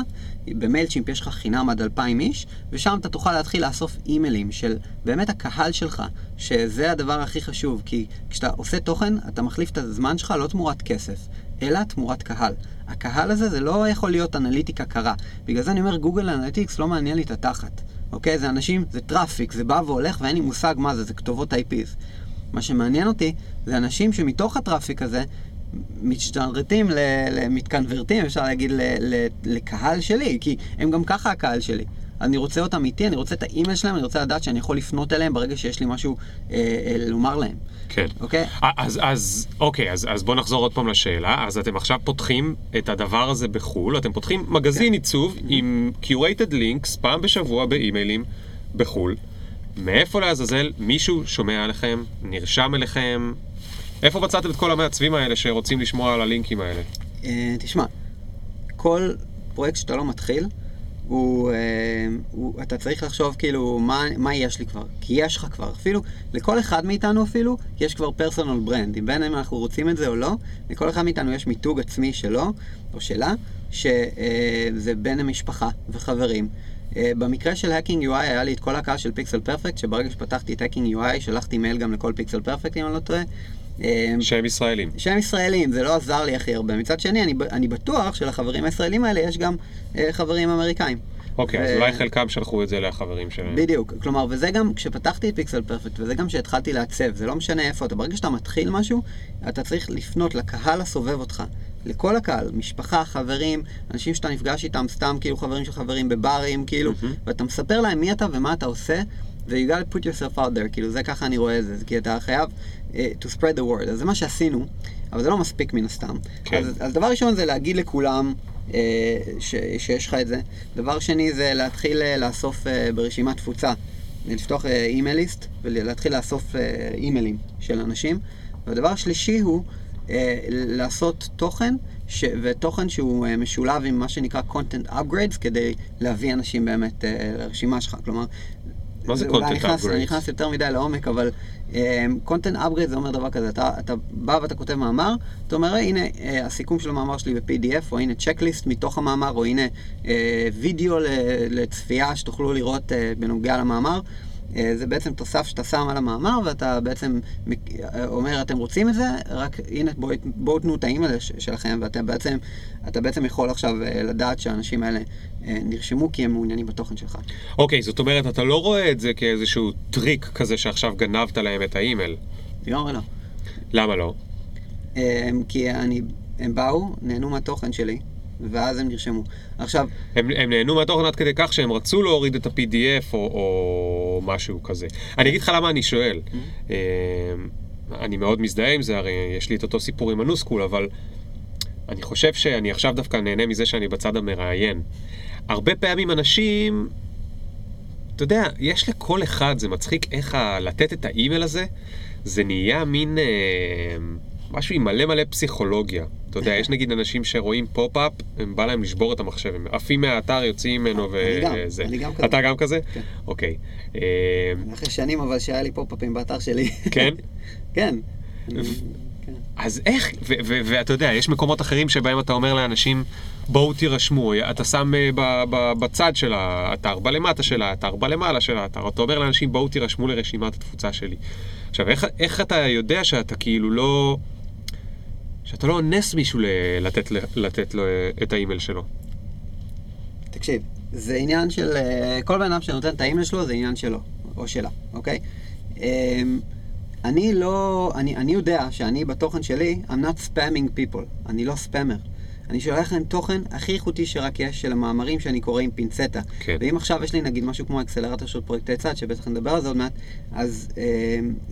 במיילצ'ימפ יש לך חינם עד 2,000 איש, ושם אתה תוכל להתחיל לאסוף אימיילים של באמת הקהל שלך, שזה הדבר הכי חשוב, כי כשאתה עושה תוכן, אתה מחליף את הזמן שלך לא תמורת כסף, אלא תמורת קהל. הקהל הזה זה לא יכול להיות אנליטיקה קרה. בגלל זה אני אומר, גוגל אנליטיקס לא מעניין לי את התחת. אוקיי? זה אנשים, זה traffic, זה בא והולך ואין לי מושג מה זה, זה כתובות IPs. מה שמעניין אותי זה אנשים שמתוך ה traffic הזה משתרתים, מתקנברטים, אפשר להגיד, לקהל שלי, כי הם גם ככה הקהל שלי. אני רוצה אותם איתי, אני רוצה את האימייל שלהם, אני רוצה לדעת שאני יכול לפנות אליהם ברגע שיש לי משהו אה, אה, לומר להם. כן. אוקיי? אז, אז, אוקיי, אז, אז בואו נחזור עוד פעם לשאלה. אז אתם עכשיו פותחים את הדבר הזה בחו"ל, אתם פותחים מגזין כן. עיצוב עם curated links פעם בשבוע באימיילים בחו"ל. מאיפה לעזאזל מישהו שומע עליכם, נרשם אליכם? איפה מצאתם את כל המעצבים האלה שרוצים לשמוע על הלינקים האלה? אה, תשמע, כל פרויקט שאתה לא מתחיל, הוא, אה, הוא, אתה צריך לחשוב כאילו מה, מה יש לי כבר, כי יש לך כבר, אפילו, לכל אחד מאיתנו אפילו, יש כבר personal brand, אם בין אם אנחנו רוצים את זה או לא, לכל אחד מאיתנו יש מיתוג עצמי שלו, או שלה, שזה בין המשפחה וחברים. אה, במקרה של Hacking UI היה לי את כל הקהל של פיקסל פרפקט, שברגע שפתחתי את Hacking UI שלחתי מייל גם לכל פיקסל פרפקט אם אני לא טועה. אה, שהם ישראלים. שהם ישראלים, זה לא עזר לי הכי הרבה. מצד שני, אני, אני בטוח שלחברים הישראלים האלה יש גם אה, חברים אמריקאים. אוקיי, אז ו- אולי חלקם שלחו את זה לחברים שלהם. בדיוק. כלומר, וזה גם, כשפתחתי את פיקסל פרפקט, וזה גם כשהתחלתי לעצב, זה לא משנה איפה אתה. ברגע שאתה מתחיל משהו, אתה צריך לפנות לקהל הסובב אותך. לכל הקהל, משפחה, חברים, אנשים שאתה נפגש איתם, סתם כאילו חברים של חברים בברים, כאילו, מהמם. ואתה מספר להם מי אתה ומה אתה עושה, ו- you gotta put yourself out there, כאילו זה ככה אני רואה את זה, כי אתה חייב to spread the word, אז זה מה שעשינו, אבל זה לא מספיק מן הסתם. כן. אז, אז דבר ראשון זה להגיד לכולם uh, ש, שיש לך את זה. דבר שני זה להתחיל uh, לאסוף uh, ברשימת תפוצה, לפתוח אימייליסט ולהתחיל לאסוף אימיילים של אנשים. והדבר השלישי הוא uh, לעשות תוכן, ש... ותוכן שהוא uh, משולב עם מה שנקרא content upgrades, כדי להביא אנשים באמת uh, לרשימה שלך. כלומר, מה זה content נכנס, upgrades? אני נכנס יותר מדי לעומק, אבל um, content upgrade זה אומר דבר כזה, אתה, אתה בא ואתה כותב מאמר, אתה אומר, "היי, הנה uh, הסיכום של המאמר שלי ב-PDF, או הנה צ'קליסט מתוך המאמר, או הנה uh, וידאו לצפייה שתוכלו לראות uh, בנוגע למאמר. אה, זה בעצם תוסף שאתה שם על המאמר, ואתה בעצם אה, אומר, אתם רוצים את זה, רק הנה, בואו בוא תנו את האימייל שלכם, ואתה בעצם, בעצם יכול עכשיו אה, לדעת שהאנשים האלה נרשמו כי הם מעוניינים בתוכן שלך. אוקיי, זאת אומרת, אתה לא רואה את זה כאיזשהו טריק כזה שעכשיו גנבת להם את האימייל. לגמרי לא. למה לא? כי אני, הם באו, נהנו מהתוכן שלי, ואז הם נרשמו. עכשיו, הם, הם נהנו מהתוכן עד כדי כך שהם רצו להוריד את ה-PDF או, או משהו כזה. אני אגיד לך למה אני שואל. אה, אני מאוד מזדהה עם זה, הרי יש לי את אותו סיפור עם ה-Newschool, אבל אני חושב שאני עכשיו דווקא נהנה מזה שאני בצד המראיין. הרבה פעמים אנשים, אתה יודע, יש לכל אחד, זה מצחיק איך ה- לתת את האימייל הזה, זה נהיה מין אה, משהו עם מלא מלא פסיכולוגיה. אתה יודע, יש נגיד אנשים שרואים פופ-אפ, הם בא להם לשבור את המחשב, הם עפים מהאתר, יוצאים ממנו וזה. אני גם כזה. אתה גם כזה? כן. אוקיי. אחרי שנים אבל שהיה לי פופ-אפים באתר שלי. כן? כן. כן. אז איך, ואתה יודע, יש מקומות אחרים שבהם אתה אומר לאנשים, בואו תירשמו, אתה שם אה, בצד של האתר, בלמטה של האתר, בלמעלה של האתר, אתה אומר לאנשים, בואו תירשמו לרשימת התפוצה שלי. עכשיו, איך, איך אתה יודע שאתה כאילו לא... שאתה לא אונס מישהו לתת, לתת לו אה, את האימייל שלו? תקשיב, זה עניין של... אה, כל בן אדם שנותן את האימייל שלו זה עניין שלו, או שלה, אוקיי? אמ, אני לא... אני, אני יודע שאני בתוכן שלי, I'm not spamming people, אני לא ספאמר. אני שולח להם תוכן הכי איכותי שרק יש של המאמרים שאני קורא עם פינצטה. כן. ואם עכשיו יש לי נגיד משהו כמו אקסלרטור של פרויקטי צד, שבטח נדבר על זה עוד מעט, אז,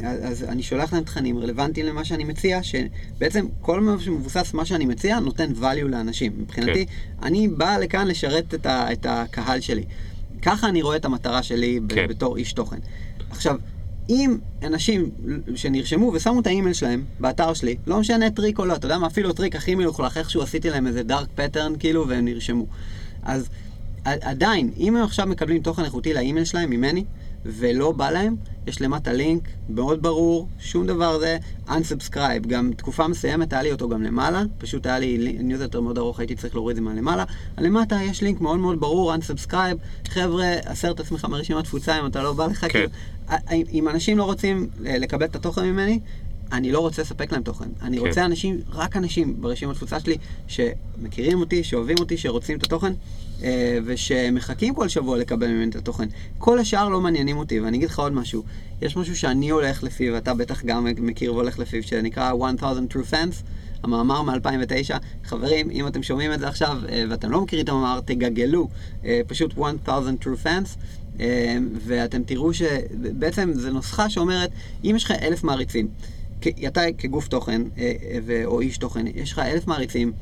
אז, אז אני שולח להם תכנים רלוונטיים למה שאני מציע, שבעצם כל מה שמבוסס מה שאני מציע נותן value לאנשים. מבחינתי, כן. אני בא לכאן לשרת את, ה, את הקהל שלי. ככה אני רואה את המטרה שלי כן. בתור איש תוכן. עכשיו, אם אנשים שנרשמו ושמו את האימייל שלהם באתר שלי, לא משנה טריק או לא, אתה יודע מה, אפילו טריק הכי מלוכלך, איכשהו עשיתי להם איזה dark pattern כאילו, והם נרשמו. אז עדיין, אם הם עכשיו מקבלים תוכן איכותי לאימייל שלהם ממני, ולא בא להם, יש למטה לינק מאוד ברור, שום דבר זה, unsubscribe. גם תקופה מסוימת היה לי אותו גם למעלה, פשוט היה לי ניוזלטר מאוד ארוך, הייתי צריך להוריד את זה מהלמעלה. למטה יש לינק מאוד מאוד ברור, unsubscribe. חבר'ה, הסר את עצמך מרשימת תפוצה אם אתה לא בא לך, כן. כאילו, אם- אם אנשים לא רוצים אה, לקבל את התוכן ממני, אני לא רוצה לספק להם תוכן. אני כן. רוצה אנשים, רק אנשים ברשימת התפוצה שלי, שמכירים אותי, שאוהבים אותי, שרוצים את התוכן, ושמחכים כל שבוע לקבל ממני את התוכן. כל השאר לא מעניינים אותי, ואני אגיד לך עוד משהו. יש משהו שאני הולך לפיו, ואתה בטח גם מכיר והולך לפיו, שנקרא 1000 True Fans. המאמר מ-2009. חברים, אם אתם שומעים את זה עכשיו אה, ואתם לא מכירים את המאמר, תגגלו, אה, פשוט 1000 True Fans. אה, ואתם תראו שבעצם זו נוסחה שאומרת, אם יש לך אלף מעריצים, אתה כגוף תוכן אה, אה, או איש תוכן, יש לך אלף מעריצים,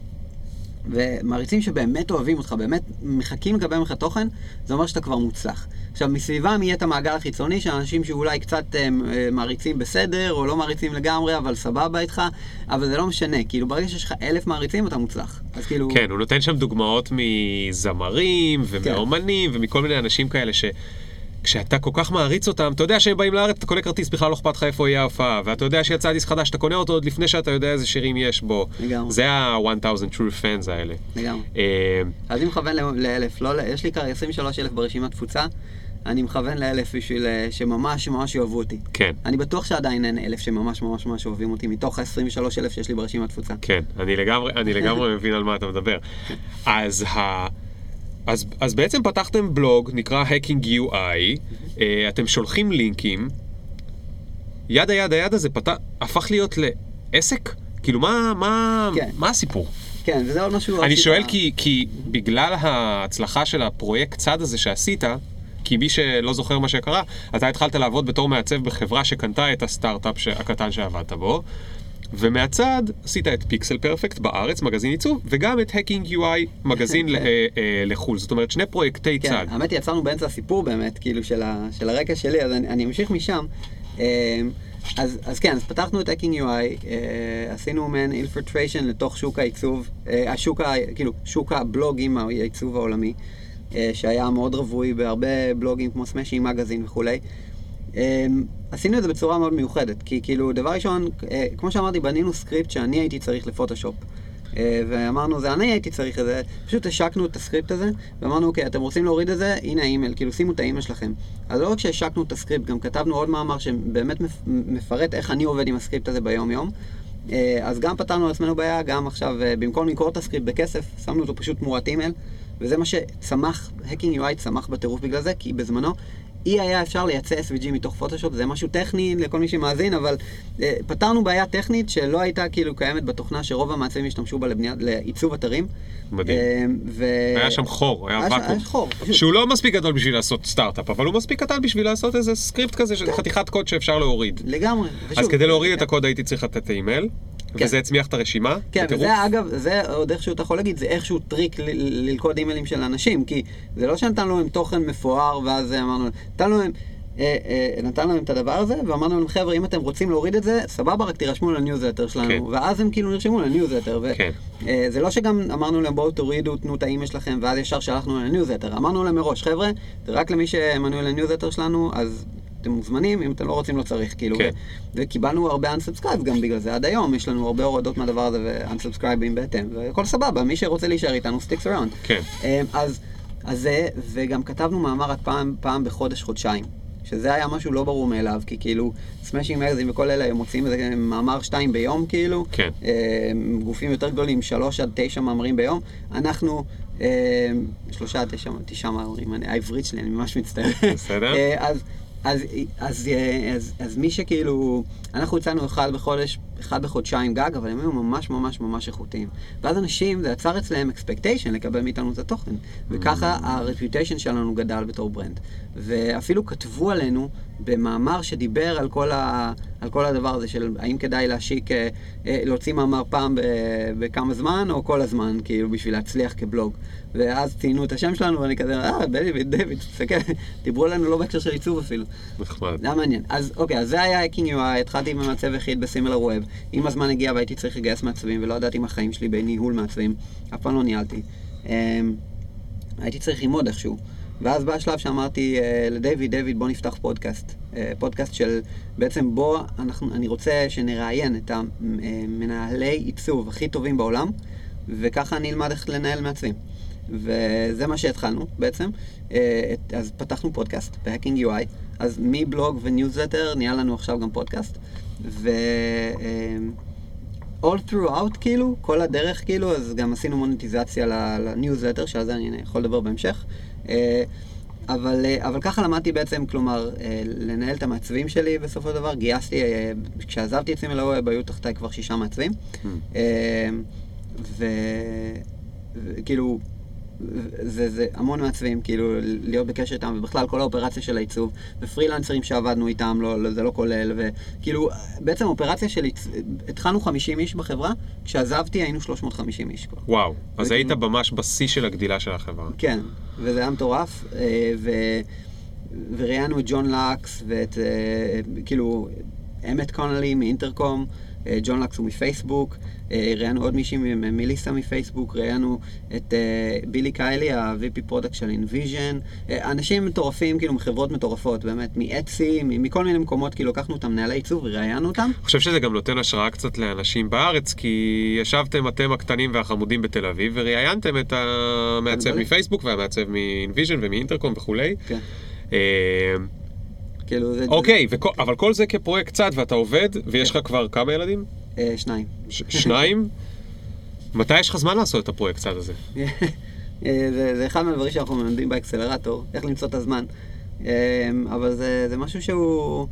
ומעריצים שבאמת אוהבים אותך, באמת מחכים לקבל ממך תוכן, זה אומר שאתה כבר מוצלח. עכשיו, מסביבם יהיה את המעגל החיצוני של אנשים שאולי קצת אה, אה, מעריצים בסדר, או לא מעריצים לגמרי, אבל סבבה איתך, אבל זה לא משנה, כאילו ברגע שיש לך אלף מעריצים אתה מוצלח. אז כאילו... כן, הוא נותן שם דוגמאות מזמרים ומאומנים ומכל מיני אנשים כאלה ש... כשאתה כל כך מעריץ אותם, אתה יודע שהם באים לארץ, אתה קונה כרטיס, בכלל לא אכפת לך איפה יהיה ההופעה, ואתה יודע שיצא דיסק חדש, אתה קונה אותו עוד לפני שאתה יודע איזה שירים יש בו. לגמרי. זה ה-1000 true fans האלה. לגמרי. אה, אז אני מכוון לאלף, לא, יש לי כרגע 23 אלף ברשימת תפוצה, אני מכוון לאלף בשביל אה, שממש ממש יאהבו אותי. כן, אני בטוח שעדיין אין אלף שממש ממש ממש אוהבים אותי, מתוך ה-23 אלף שיש לי ברשימת תפוצה. כן, אני לגמרי, אני לגמרי מבין על מה אתה מדבר. אז ה... אז, אז בעצם פתחתם בלוג, נקרא Hacking UI, אה, אתם שולחים לינקים, יד היד היד הזה פתח, הפך להיות לעסק? כאילו, מה, מה, כן. מה הסיפור? כן, וזה עוד משהו... אני שואל כי, כי בגלל ההצלחה של הפרויקט צד הזה שעשית, כי מי שלא זוכר מה שקרה, אתה התחלת לעבוד בתור מעצב בחברה שקנתה את הסטארט-אפ הקטן שעבדת בו, ומהצד עשית את Pixel Perfect בארץ, מגזין עיצוב, וגם את Hacking UI, מגזין ל- אה, אה, לחו"ל. זאת אומרת, שני פרויקטי כן, צד. האמת היא, עצרנו באמצע הסיפור באמת, כאילו, של, ה, של הרקע שלי, אז אני, אני אמשיך משם. אה, אז, אז כן, אז פתחנו את Hacking UI, אה, עשינו מעין infiltration לתוך שוק העיצוב, אה, השוק, ה, כאילו, שוק הבלוגים, העיצוב העולמי, אה, שהיה מאוד רווי בהרבה בלוגים כמו Smashing Magazine וכולי. אה, עשינו את זה בצורה מאוד מיוחדת, כי כאילו, דבר ראשון, אה, כמו שאמרתי, בנינו סקריפט שאני הייתי צריך לפוטושופ. אה, ואמרנו, זה אני הייתי צריך את זה, פשוט השקנו את הסקריפט הזה, ואמרנו, אוקיי, אתם רוצים להוריד את זה, הנה האימייל, כאילו שימו את האימייל שלכם. אז לא רק שהשקנו את הסקריפט, גם כתבנו עוד מאמר שבאמת מפ- מפרט איך אני עובד עם הסקריפט הזה ביום-יום. אה, אז גם פתרנו לעצמנו בעיה, גם עכשיו, במקום למכור את הסקריפט בכסף, שמנו אותו פשוט תמורת אימייל, וזה מה שצמח, Hacking UI צמח בטירוף בגלל זה, כי בזמנו אי אפשר היה לייצא SVG מתוך פוטושופ, זה משהו טכני לכל מי שמאזין, אבל אה, פתרנו בעיה טכנית שלא הייתה כאילו קיימת בתוכנה שרוב המעצבים השתמשו בה לבניית, לעיצוב אתרים. מדהים. אה, ו... היה שם חור, היה ואקום. היה חור, פשוט. שהוא לא מספיק גדול בשביל לעשות סטארט-אפ, אבל הוא מספיק קטן בשביל לעשות איזה סקריפט כזה של חתיכת קוד שאפשר להוריד. לגמרי. אז ושוב, כדי להוריד את כן. הקוד הייתי צריך לתת אימייל, כן. וזה הצמיח את הרשימה. כן, בטירוף. וזה אגב, זה עוד איכשהו אתה יכול להגיד, זה איכשהו טריק ללכוד אימיילים של אנשים, כי זה לא שנתנו להם תוכן מפואר, ואז אמרנו, נתנו להם, אה, אה, נתנו להם את הדבר הזה, ואמרנו להם, חבר'ה, אם אתם רוצים להוריד את זה, סבבה, רק תירשמו לניוזלטר שלנו, כן. ואז הם כאילו נרשמו לניוזלטר, כן. וזה לא שגם אמרנו להם, בואו תורידו, תנו את האימייל שלכם, ואז ישר שלחנו לניוזלטר, אמרנו להם מראש, חבר'ה, רק למי שמנוי לניוזלטר שלנו, אז... אתם מוזמנים, אם אתם לא רוצים לא צריך, כאילו, כן. וקיבלנו הרבה unsubscribe גם בגלל זה, עד היום יש לנו הרבה הורדות מהדבר הזה ו-unsubscribing בהתאם, והכל סבבה, מי שרוצה להישאר איתנו sticks around. כן. אמ, אז, אז זה, וגם כתבנו מאמר רק פעם, פעם בחודש, חודשיים. שזה היה משהו לא ברור מאליו, כי כאילו, Smashing Magazine וכל אלה, הם מוציאים איזה מאמר שתיים ביום, כאילו. כן. אמ, גופים יותר גדולים, שלוש עד תשע מאמרים ביום. אנחנו, אמ, שלושה עד תשע, תשעה מאמרים, העברית שלי, אני ממש מצטער. בסדר. אה, אז, אז, אז, אז, אז מי שכאילו, אנחנו הצענו אחד בחודש, אחד בחודשיים גג, אבל הם היו ממש ממש ממש איכותיים. ואז אנשים, זה יצר אצלם expectation לקבל מאיתנו את התוכן. וככה ה-reputation שלנו גדל בתור ברנד. ואפילו כתבו עלינו במאמר שדיבר על כל, ה, על כל הדבר הזה של האם כדאי להשיק, אה, אה, להוציא מאמר פעם בכמה זמן, או כל הזמן, כאילו, בשביל להצליח כבלוג. ואז ציינו את השם שלנו, ואני כזה, אה, דיוויד, דיוויד, תסתכל, דיברו עלינו לא בהקשר של עיצוב אפילו. נחמד. זה היה מעניין. אז אוקיי, אז זה היה Hacking UI, התחלתי עם מעצב יחיד בסימילר ווב. עם הזמן הגיע והייתי צריך לגייס מעצבים, ולא ידעתי מה החיים שלי בניהול מעצבים. אף פעם לא ניהלתי. אמ, הייתי צריך ללמוד איכשהו. ואז בא השלב שאמרתי אה, לדיוויד, דיוויד, בוא נפתח פודקאסט. אה, פודקאסט של, בעצם בוא, אנחנו, אני רוצה שנראיין את המנהלי עיצוב הכי טובים בעולם, וככה אני אלמד איך לנהל מעצבים. וזה מה שהתחלנו בעצם. אה, את- אז פתחנו פודקאסט ב-Hacking UI, אז מבלוג וניוזלטר נהיה לנו עכשיו גם פודקאסט. ו... אה, all throughout כאילו, כל הדרך כאילו, אז גם עשינו מוניטיזציה לניוזלטר, שעל זה אני יכול לדבר בהמשך. אה, אבל, אה, אבל ככה למדתי בעצם, כלומר, אה, לנהל את המעצבים שלי בסופו של דבר. גייסתי, כשעזבתי את SimilarWeb היו תחתיי כבר שישה מעצבים. אה, וכאילו, זה, זה המון מעצבים, כאילו, להיות בקשר איתם, ובכלל כל האופרציה של העיצוב, ופרילנסרים שעבדנו איתם, לא, לא, זה לא כולל, וכאילו, בעצם אופרציה של, עיצ- התחלנו 50 איש בחברה, כשעזבתי היינו 350 איש כבר. וואו, אז היית ממש בשיא של הגדילה של החברה. כן, וזה היה מטורף, אה, ו... וראיינו את ג'ון לקס ואת, אה, כאילו, אמת קונלי מאינטרקום, אה, ג'ון לקס הוא מפייסבוק, ראיינו עוד מישהי מ- מליסה מפייסבוק, ראיינו את אה, בילי קיילי, ה-VP product של InVision, אנשים מטורפים, כאילו, מחברות מטורפות, באמת, מ-Etsy, מכל מיני מקומות, כאילו, לקחנו אותם מנהלי עיצוב וראיינו אותם. אני חושב שזה גם נותן השראה קצת לאנשים בארץ, כי ישבתם אתם הקטנים והחמודים בתל אביב, וראיינתם את המעצב. מפייסבוק והמעצב מ-InVision ומ-Intercom וכולי. כן. אה, כאילו, זה... אוקיי, וכל- אבל כל זה כפרויקט צד ואתה עובד, ויש לך כבר כמה ילדים? אה, שניים. ש- שניים? מתי יש לך זמן לעשות את הפרויקט צד הזה? אה, זה, זה אחד מהדברים שאנחנו מלמדים באקסלרטור, איך למצוא את הזמן. אה, אבל זה, זה משהו שהוא...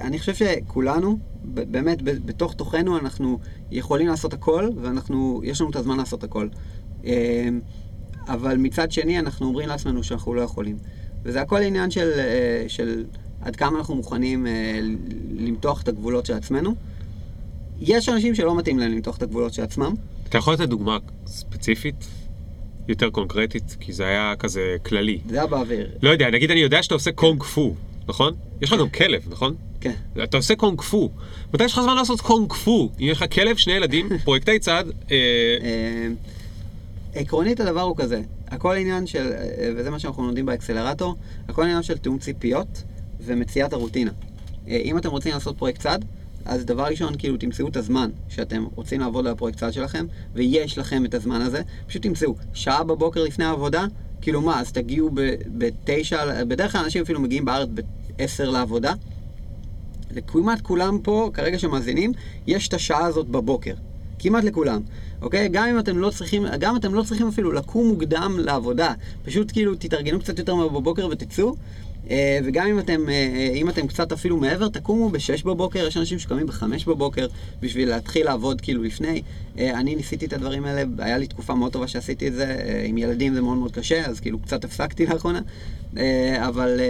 אני חושב שכולנו, באמת, בתוך תוכנו אנחנו יכולים לעשות הכל, ואנחנו, יש לנו את הזמן לעשות הכל. אבל מצד שני, אנחנו אומרים לעצמנו שאנחנו לא יכולים. וזה הכל עניין של, של עד כמה אנחנו מוכנים למתוח את הגבולות של עצמנו. יש אנשים שלא מתאים להם למתוח את הגבולות של עצמם. אתה יכול לתת דוגמה ספציפית? יותר קונקרטית? כי זה היה כזה כללי. זה היה באוויר. לא יודע, נגיד אני יודע שאתה עושה קונג פו, נכון? יש לך גם כלב, נכון? כן. אתה עושה קונג פו. מתי יש לך זמן לעשות קונג פו? אם יש לך כלב, שני ילדים, פרויקטי צד, אה, אה, עקרונית הדבר הוא כזה, הכל עניין של, אה, וזה מה שאנחנו לומדים באקסלרטור, הכל עניין של תיאום ציפיות ומציאת הרוטינה. אם אתם רוצים לעשות פרויקט צד, אז דבר ראשון, כאילו תמצאו את הזמן שאתם רוצים לעבוד על הפרויקט צד שלכם, ויש לכם את הזמן הזה, פשוט תמצאו שעה בבוקר לפני העבודה, כאילו מה, אז תגיעו בתשע, בדרך כלל אנשים אפילו מגיעים בארץ בעשר לעבודה. לכמעט כולם פה, כרגע שמאזינים, יש את השעה הזאת בבוקר. כמעט לכולם, אוקיי? גם אם אתם לא צריכים, גם אתם לא צריכים אפילו לקום מוקדם לעבודה, פשוט כאילו תתארגנו קצת יותר מהר בבוקר ותצאו. אה, וגם אם אתם, אה, אה, אם אתם קצת אפילו מעבר, תקומו ב-6 בבוקר, יש אנשים שקמים ב-5 בבוקר בשביל להתחיל לעבוד כאילו לפני. אני ניסיתי את הדברים האלה, היה לי תקופה מאוד טובה שעשיתי את זה, עם ילדים זה מאוד מאוד קשה, אז כאילו קצת הפסקתי לאחרונה. אבל,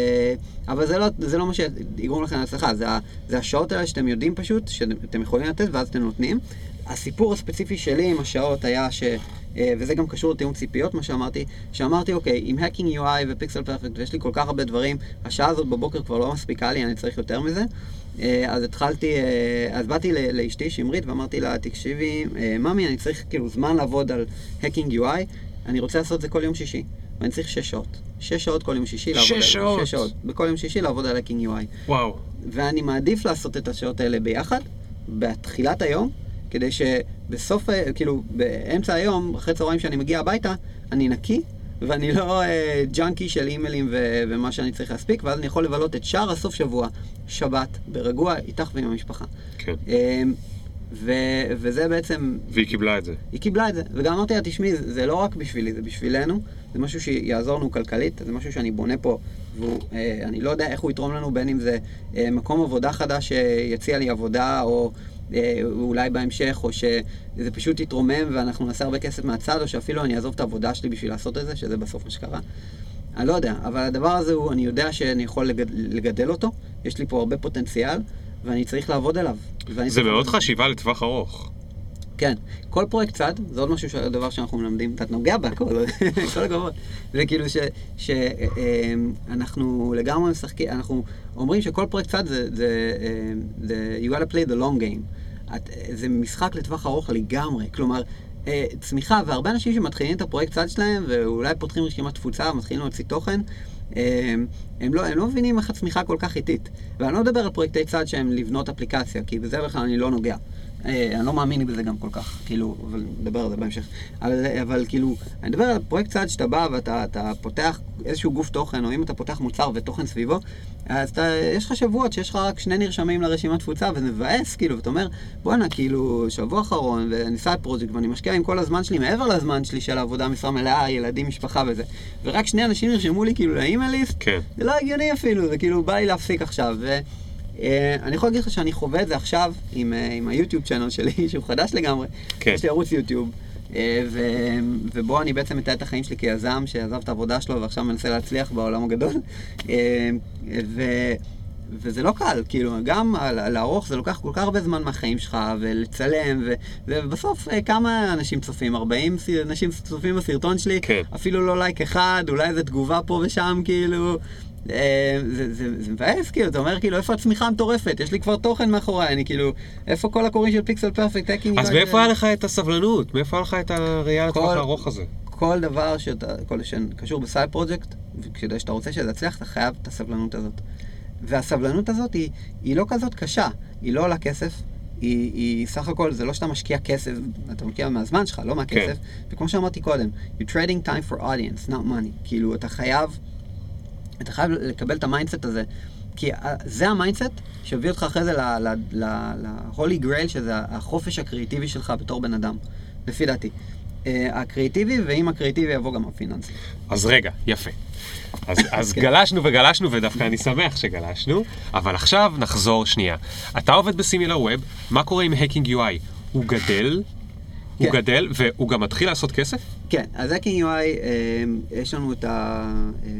אבל זה, לא, זה לא מה שיגרום לכם להצלחה, זה, זה השעות האלה שאתם יודעים פשוט, שאתם יכולים לתת ואז אתם נותנים. הסיפור הספציפי שלי עם השעות היה ש... אה, וזה גם קשור לתיאום ציפיות, מה שאמרתי, שאמרתי, אוקיי, עם Hacking UI ופיקסל פרפקט, ויש לי כל כך הרבה דברים, השעה הזאת בבוקר כבר לא מספיקה לי, אני צריך יותר מזה. אה, אז התחלתי, אה, אז באתי לאשתי שמרית ואמרתי לה, תקשיבי, ממי, אני צריך כאילו זמן לעבוד על Hacking UI, אני רוצה לעשות את זה כל יום שישי, ואני צריך שש שעות. שש שעות כל יום שישי לעבוד שש על שעות? שש שעות. בכל יום שישי לעבוד על Hacking UI. וואו. ואני מעדיף לעשות את השעות האלה ביחד, בתחילת היום, כדי שבסוף, ה- כאילו, באמצע היום, אחרי צהריים שאני מגיע הביתה, אני נקי, ואני לא אה, ג'אנקי של אימיילים ו- ומה שאני צריך להספיק, ואז אני יכול לבלות את שאר הסוף שבוע, שבת, ברגוע, איתך ועם המשפחה. כן. אה, ו- וזה בעצם והיא קיבלה את זה. היא קיבלה את זה, וגם אמרתי לה, תשמעי, זה, זה לא רק בשבילי, זה בשבילנו, זה משהו שיעזור לנו כלכלית, זה משהו שאני בונה פה, ואני לא יודע איך הוא יתרום לנו, בין אם זה אה, מקום עבודה חדש שיציע לי עבודה, או אה, אולי בהמשך, או שזה פשוט יתרומם ואנחנו נעשה הרבה כסף מהצד, או שאפילו אני אעזוב את העבודה שלי בשביל לעשות את זה, שזה בסוף מה שקרה. אני לא יודע, אבל הדבר הזה הוא, אני יודע שאני יכול לגד, לגדל אותו, יש לי פה הרבה פוטנציאל, ואני צריך לעבוד עליו. זה צריך- מאוד חשיבה לטווח ארוך. כן, כל פרויקט צד, זה עוד משהו, ש- דבר שאנחנו מלמדים, אתה נוגע בהכל, כל הכבוד. זה כאילו שאנחנו לגמרי משחקים, אנחנו אומרים שכל פרויקט צד זה, זה, אה, זה you gotta play the long game. את, זה משחק לטווח ארוך לגמרי, כלומר, אה, צמיחה, והרבה אנשים שמתחילים את הפרויקט צד שלהם, ואולי פותחים רשימת תפוצה ומתחילים להוציא תוכן, אה, הם לא, הם לא מבינים איך הצמיחה כל כך איטית. ואני לא מדבר על פרויקטי צד שהם לבנות אפליקציה, כי בזה בכלל אני לא נוגע. אה, אני לא מאמין בזה גם כל כך, כאילו, אבל נדבר על זה בהמשך. אבל, אבל כאילו, אני מדבר על פרויקט צד שאתה בא ואתה אתה פותח איזשהו גוף תוכן, או אם אתה פותח מוצר ותוכן סביבו, אז אתה, יש לך שבועות שיש לך רק שני נרשמים לרשימת תפוצה, וזה מבאס, כאילו, ואתה אומר, בואנה, כאילו, שבוע אחרון, ואני side project, ואני משקיע עם כל הזמן שלי, מעבר לזמן שלי של העבודה, משרה מלאה, ילדים, משפחה וזה, ורק שני אנשים נרשמו לי, כאילו, ל-email list, כן. זה לא הגיוני אפילו, זה כאילו, בא לי להפסיק עכשיו. ו... אה, אני יכול להגיד לך שאני חווה את זה עכשיו עם, אה, עם היוטיוב channel שלי, שהוא חדש לגמרי. כן. יש לי ערוץ יוטיוב, אה, ו, ובו אני בעצם מתאר את החיים שלי כיזם שעזב את העבודה שלו ועכשיו מנסה להצליח בעולם הגדול. ו, וזה לא קל, כאילו, גם על- לערוך זה לוקח כל כך הרבה זמן מהחיים שלך, ולצלם, ו, ובסוף כמה אנשים צופים? 40 ס- אנשים צופים בסרטון שלי? כן. אפילו לא לייק אחד, אולי איזה תגובה פה ושם, כאילו. אה, זה, זה, זה מבאס, כאילו, אתה אומר, כאילו, איפה הצמיחה המטורפת? יש לי כבר תוכן מאחוריי, אני כאילו, איפה כל הקוראים של Pixel Perfect, Hacking? אז מאיפה היה לך את הסבלנות? מאיפה היה לך את הראייה לטווח הארוך הזה? כל דבר שאתה, כל שקשור בסייד פרויקט, וכדי שאתה רוצה שזה יצליח, אתה חייב את הסבלנות הזאת. והסבלנות הזאת היא, היא לא כזאת קשה, היא לא עולה כסף, היא, היא סך הכל, זה לא שאתה משקיע כסף, אתה משקיע מהזמן שלך, לא מהכסף. כן. וכמו שאמרתי קודם, you're trading time for audience, not money. כאילו, אתה חייב, אתה חייב לקבל את ה-mindset הזה. כי ה- זה ה mindset שהביא אותך אחרי זה ל-holy grail, שזה החופש הקריאיטיבי שלך בתור בן אדם, לפי דעתי. אה, הקריאיטיבי, ועם הקריאיטיבי יבוא גם הפיננסי. אז רגע, יפה. אז, אז כן. גלשנו וגלשנו, ודווקא אני שמח שגלשנו, אבל עכשיו נחזור שנייה. אתה עובד ב SimilarWeb, מה קורה עם Hacking UI? הוא גדל, הוא כן. גדל, והוא גם מתחיל לעשות כסף? כן, אז Hacking UI, אה, יש לנו את ה... אה,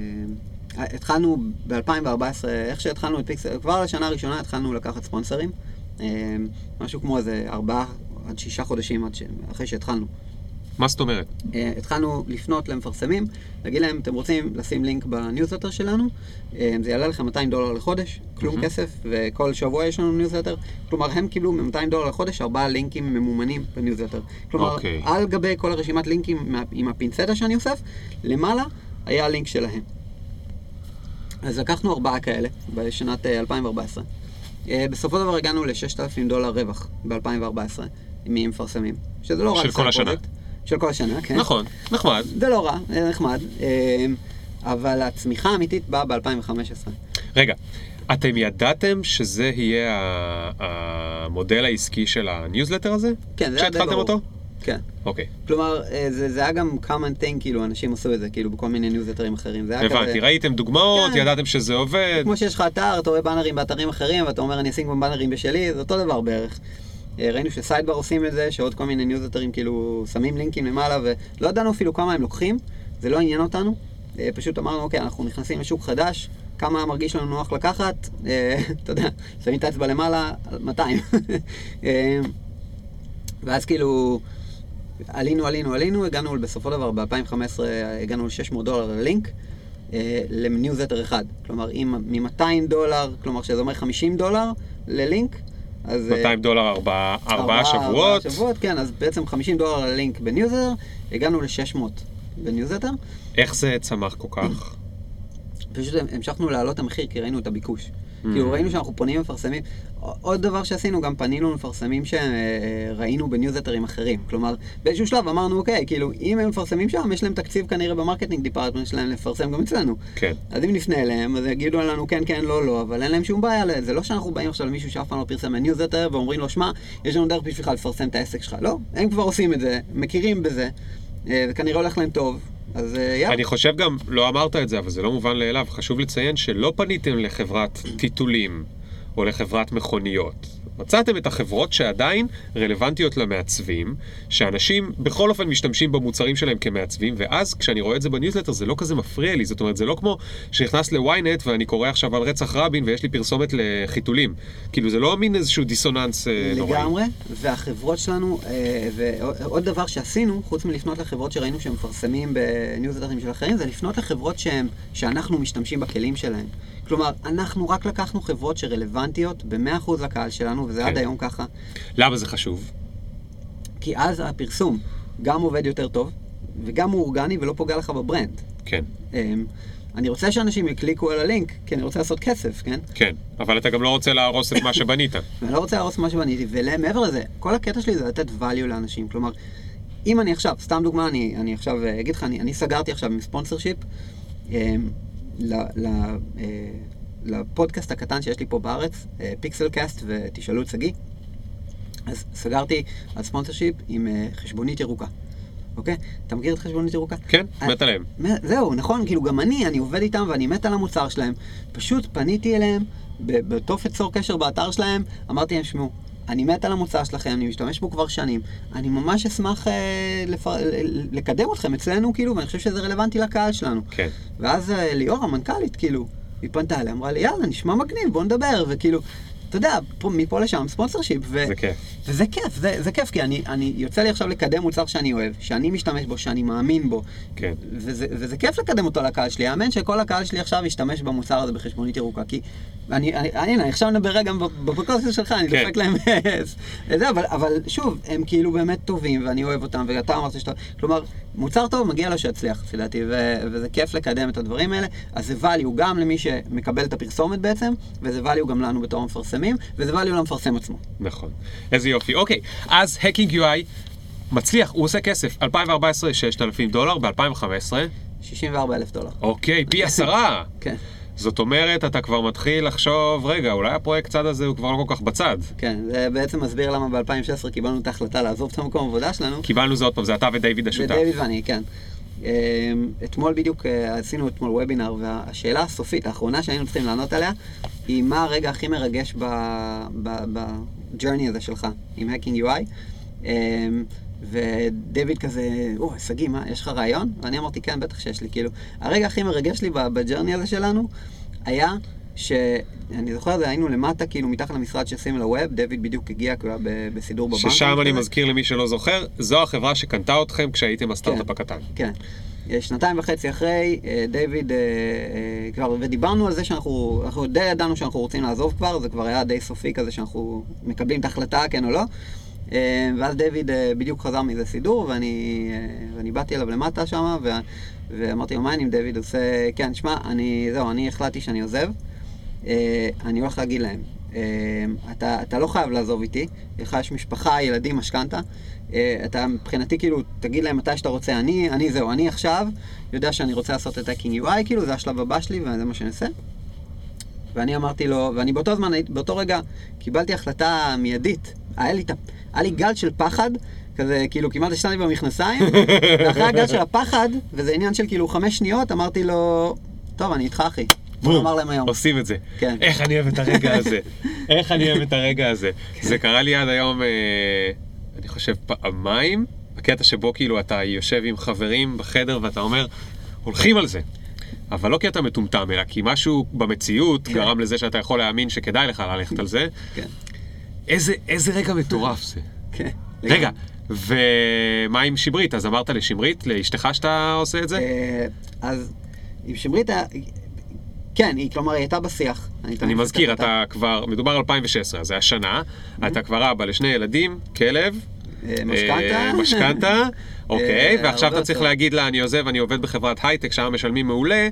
התחלנו ב-2014, איך שהתחלנו את פיקסל, כבר לשנה הראשונה התחלנו לקחת sponsors. אה, משהו כמו איזה ארבעה עד שישה חודשים עד ש... אחרי שהתחלנו. מה זאת אומרת? אה, התחלנו לפנות למפרסמים, להגיד להם, אתם רוצים לשים לינק בניוזלטר שלנו, אה, זה יעלה לכם 200 דולר לחודש, כלום מהמם. כסף, וכל שבוע יש לנו ניוזלטר. כלומר, הם קיבלו מ-200 דולר לחודש ארבעה לינקים ממומנים בניוזלטר. כלומר, אוקיי. על גבי כל הרשימת לינקים עם הפינצטה שאני אוסף, למעלה היה הלינק שלהם. אז לקחנו ארבעה כאלה בשנת אה, 2014. אה, בסופו של דבר הגענו ל-6,000 דולר רווח ב-2014 ממפרסמים, שזה לא רק של כל השנה. פרויקט. של כל השנה, כן. נכון, נחמד. זה לא רע, נחמד. אה, אבל הצמיחה האמיתית באה ב-2015. רגע, אתם ידעתם שזה יהיה המודל העסקי של הניוזלטר הזה? כן, זה היה די כשהתחלתם ברור. אותו? כן. אוקיי, כלומר, אה, זה, זה היה גם common thing, כאילו, אנשים עשו את זה, כאילו, בכל מיני newsletterים אחרים. זה היה הבנתי. כזה... ראיתם דוגמאות, כן. ידעתם שזה עובד. כמו שיש לך אתר, אתה רואה באנרים באתרים אחרים, ואתה אומר, אני אשים גם באנרים בשלי, זה אותו דבר בערך. אה, ראינו ש Sidebar עושים את זה, שעוד כל מיני newsletterים כאילו שמים לינקים למעלה, ולא ידענו אפילו כמה הם לוקחים, זה לא עניין אותנו. אה, פשוט אמרנו, אוקיי, אנחנו נכנסים לשוק חדש, כמה מרגיש לנו נוח לקחת, אתה יודע, שמים את האצבע למעלה, 200. אה, ואז כאילו, עלינו, עלינו, עלינו, הגענו בסופו דבר, ב-2015 הגענו ל-600 דולר ללינק, אה, לניוזלטר אחד. כלומר, אם מ-200 דולר, כלומר שזה אומר 50 דולר ללינק, אז... אה, 200 דולר ארבעה ארבעה ארבעה שבועות. שבועות, כן, אז בעצם 50 דולר ללינק בניוזלטר, הגענו ל-600 בניוזלטר. איך זה צמח כל כך? פשוט המשכנו להעלות את המחיר כי ראינו את הביקוש. Mm. כאילו ראינו שאנחנו פונים למפרסמים. עוד דבר שעשינו, גם פנינו למפרסמים שראינו ב newsletterים אחרים. כלומר, באיזשהו שלב אמרנו, אוקיי, כאילו, אם הם מפרסמים שם, יש להם תקציב כנראה ב marketing department שלהם לפרסם גם אצלנו. כן. אז אם נפנה אליהם, אז יגידו לנו כן, כן, לא, לא, אבל אין להם שום בעיה, זה לא שאנחנו באים עכשיו למישהו שאף פעם לא פרסם בניוזלטר ואומרים לו, שמע, יש לנו דרך בשבילך לפרסם את העסק שלך. לא, הם כבר עושים את זה, מכירים בזה, אה, זה כנראה הולך להם טוב, אז אה, יאללה. אני חושב גם, לא אמרת את זה, אבל זה לא מובן מאליו, חשוב לציין שלא פניתם לחברת טיטולים או לחברת מכוניות. מצאתם את החברות שעדיין רלוונטיות למעצבים, שאנשים בכל אופן משתמשים במוצרים שלהם כמעצבים, ואז כשאני רואה את זה בניוזלטר זה לא כזה מפריע לי, זאת אומרת זה לא כמו שנכנס ל-ynet ואני קורא עכשיו על רצח רבין ויש לי פרסומת לחיתולים. כאילו זה לא מין איזשהו דיסוננס אה, נוראי. לגמרי, והחברות שלנו, אה, ועוד דבר שעשינו, חוץ מלפנות לחברות שראינו שהם מפרסמים בניוזלטרים של אחרים, זה לפנות לחברות שהם, שאנחנו משתמשים בכלים שלהם. כלומר, אנחנו רק לקחנו חברות שרלוונטיות ב-100% לקהל שלנו, וזה כן. עד היום ככה, למה זה חשוב? כי אז הפרסום גם עובד יותר טוב, וגם הוא אורגני ולא פוגע לך בברנד. כן, אמ, אני רוצה שאנשים יקליקו על הלינק, כי אני רוצה לעשות כסף, כן? כן, אבל אתה גם לא רוצה להרוס את מה שבנית. ואני לא רוצה להרוס מה שבניתי, ומעבר לזה, כל הקטע שלי זה לתת value לאנשים. כלומר, אם אני עכשיו, סתם דוגמה, אני, אני עכשיו אה, אגיד לך, אני, אני סגרתי עכשיו עם sponsorship, אה, ל, ל, אה, לפודקאסט הקטן שיש לי פה בארץ, אה, PixelCast, ותשאלו את שגיא, אז סגרתי על sponsorship עם אה, חשבונית ירוקה. אוקיי? אתה מכיר את חשבונית ירוקה? כן, אה, מת עליהם. זהו, נכון, כאילו גם אני, אני עובד איתם ואני מת על המוצר שלהם. פשוט פניתי אליהם, ב- בטופס צור קשר באתר שלהם, אמרתי להם, שמעו, אני מת על המוצר שלכם, אני משתמש בו כבר שנים, אני ממש אשמח אה, לפ... לקדם אתכם אצלנו, כאילו, ואני חושב שזה רלוונטי לקהל שלנו. כן. ואז אה, ליאור, המנכ"לית, כאילו, היא פנתה אליי, אמרה לי, יאללה, נשמע מגניב, בוא נדבר, וכאילו, אתה יודע, פה, מפה לשם ספונסר שיפ, ו... זה כיף. וזה כיף, זה, זה כיף, כי אני, אני, יוצא לי עכשיו לקדם מוצר שאני אוהב, שאני משתמש בו, שאני מאמין בו. כן. וזה, וזה כיף לקדם אותו לקהל שלי. האמן שכל הקהל שלי עכשיו ישתמש במוצר הזה בחשבונית ירוקה, כי... אני, אני, אני, הנה, עכשיו נדבר רגע בפודקאסט שלך, אני כן. דופק להם את זה, אבל, אבל שוב, הם כאילו באמת טובים, ואני אוהב אותם, ואתה אמרת שאתה... כלומר, מוצר טוב מגיע לו שיצליח, לפי דעתי, ו- וזה כיף לקדם את הדברים האלה. אז זה value גם למי שמקבל את הפרסומת בעצם, וזה value גם לנו בתור המפרסמים, וזה value למפרסם עצמו. נכון. איזה יופי. אוקיי, אז Hacking UI מצליח, הוא עושה כסף. 2014, 6,000 דולר, ב-2015, 64 אלף דולר. אוקיי, פי עשרה. כן. זאת אומרת, אתה כבר מתחיל לחשוב, רגע, אולי הפרויקט צד הזה הוא כבר לא כל כך בצד. כן, זה בעצם מסביר למה ב-2016 קיבלנו את ההחלטה לעזוב את המקום העבודה שלנו. קיבלנו זה עוד פעם, זה אתה ודייוויד השותף. ודייוויד ואני, כן. אמ, אתמול בדיוק אה, עשינו אתמול וובינר, והשאלה הסופית, האחרונה שהיינו צריכים לענות עליה, היא מה הרגע הכי מרגש ב-journey הזה שלך עם Hacking UI. אמ, ודויד כזה, או, שגיא, מה, יש לך רעיון? ואני אמרתי, כן, בטח שיש לי, כאילו, הרגע הכי מרגש לי ב journey הזה שלנו, היה שאני זוכר, זה היינו למטה, כאילו, מתחת למשרד של SimilarWeb, דויד בדיוק הגיע, כי הוא היה בסידור בבנק. ששם אני כזה. מזכיר למי שלא זוכר, זו החברה שקנתה אתכם כשהייתם הסטארט-אפ כן. הקטן. כן. אה, שנתיים וחצי אחרי, אה, דיוויד, אה, אה, כבר, ודיברנו על זה שאנחנו, אנחנו די ידענו שאנחנו רוצים לעזוב כבר, זה כבר היה די סופי כזה שאנחנו מקבלים את ההחלטה, כן או לא. אה, ואז דיוויד אה, בדיוק חזר מאיזה סידור, ואני, אה, ואני באתי אליו למטה שם, ואמרתי לו, מה העניינים דויד? הוא עושה, כן, שמע, אני, זהו, אני החלטתי שאני עוזב, אה, אני הולך להגיד להם, אה, אתה, אתה לא חייב לעזוב איתי, לך יש משפחה, ילדים, משכנתה. אה, אתה מבחינתי כאילו, תגיד להם מתי שאתה רוצה, אני, אני זהו, אני עכשיו יודע שאני רוצה לעשות את האקינג UI, כאילו, זה השלב הבא שלי וזה מה שאני עושה. ואני אמרתי לו, ואני באותו זמן, באותו רגע קיבלתי החלטה מיידית. היה לי, היה לי גל של פחד, כזה כאילו כמעט השתנתי במכנסיים, ואחרי הגל של הפחד, וזה עניין של כאילו חמש שניות, אמרתי לו, טוב, אני איתך אחי. אמר להם היום. עושים את זה. כן. איך אני אוהב את הרגע הזה. איך אני אוהב את הרגע הזה. זה קרה לי עד היום, אה, אני חושב, פעמיים, בקטע שבו כאילו אתה יושב עם חברים בחדר ואתה אומר, הולכים על זה. אבל לא כי אתה מטומטם, אלא כי משהו במציאות כן. גרם לזה שאתה יכול להאמין שכדאי לך ללכת על זה. כן, איזה, איזה רגע מטורף זה. כן. רגע, ומה עם שמרית? אז אמרת לשמרית, לאשתך שאתה עושה את זה? אה, אז עם שמרית. כן, היא, כלומר, היא הייתה בשיח. אני מזכיר, אתה כבר, מדובר על 2016, אז זה השנה, אתה כבר אבא לשני ילדים, כלב, אה, משכנתה. אה, משכנתה, אוקיי, אה, ועכשיו הרבה אתה צריך. להגיד לה, אני עוזב, אני עובד בחברת הייטק, שם משלמים מעולה,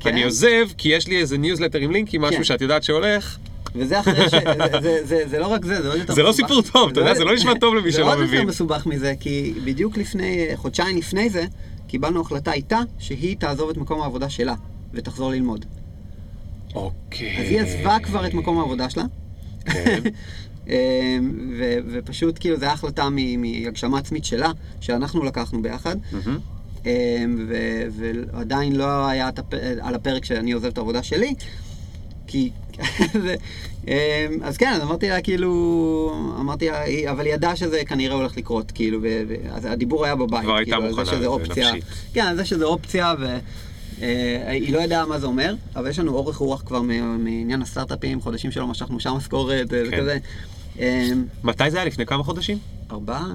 כן. אני עוזב, כי יש לי איזה ניוזלטר עם לינקים, משהו כן. שאת יודעת שהולך, וזה אחרי ש... זה, זה, זה, זה לא רק זה, זה עוד יותר זה לא מסובך. סיפור טוב, אתה יודע, זה לא נשמע טוב למי שלא זה עוד מבין. יותר מסובך מזה, כי בדיוק לפני, חודשיים לפני זה, קיבלנו החלטה איתה שהיא תעזוב את מקום העבודה שלה ותחזור ללמוד. אוקיי. אז היא עזבה כבר את מקום העבודה שלה. כן. אמ, ו- ופשוט כאילו זו הייתה החלטה מהגשמה עצמית שלה, שאנחנו לקחנו ביחד. אמ, ו- ועדיין לא היה את הפ- על הפרק שאני עוזב את העבודה שלי, כי... אמ, אז כן, אז אמרתי לה כאילו, אמרתי לה, אבל היא ידעה שזה כנראה הולך לקרות, כאילו, ו- ו- אז הדיבור היה בבית. כבר הייתה כאילו, על מוכנה זה. נפשית. כן, זה שזה אופציה, והיא לא ידעה מה זה אומר, אבל יש לנו אורך רוח כבר מעניין הסטארט-אפים, חודשים שלא משכנו שם משכורת, כן. וכזה. אמ, מתי זה היה? לפני כמה חודשים? ארבעה?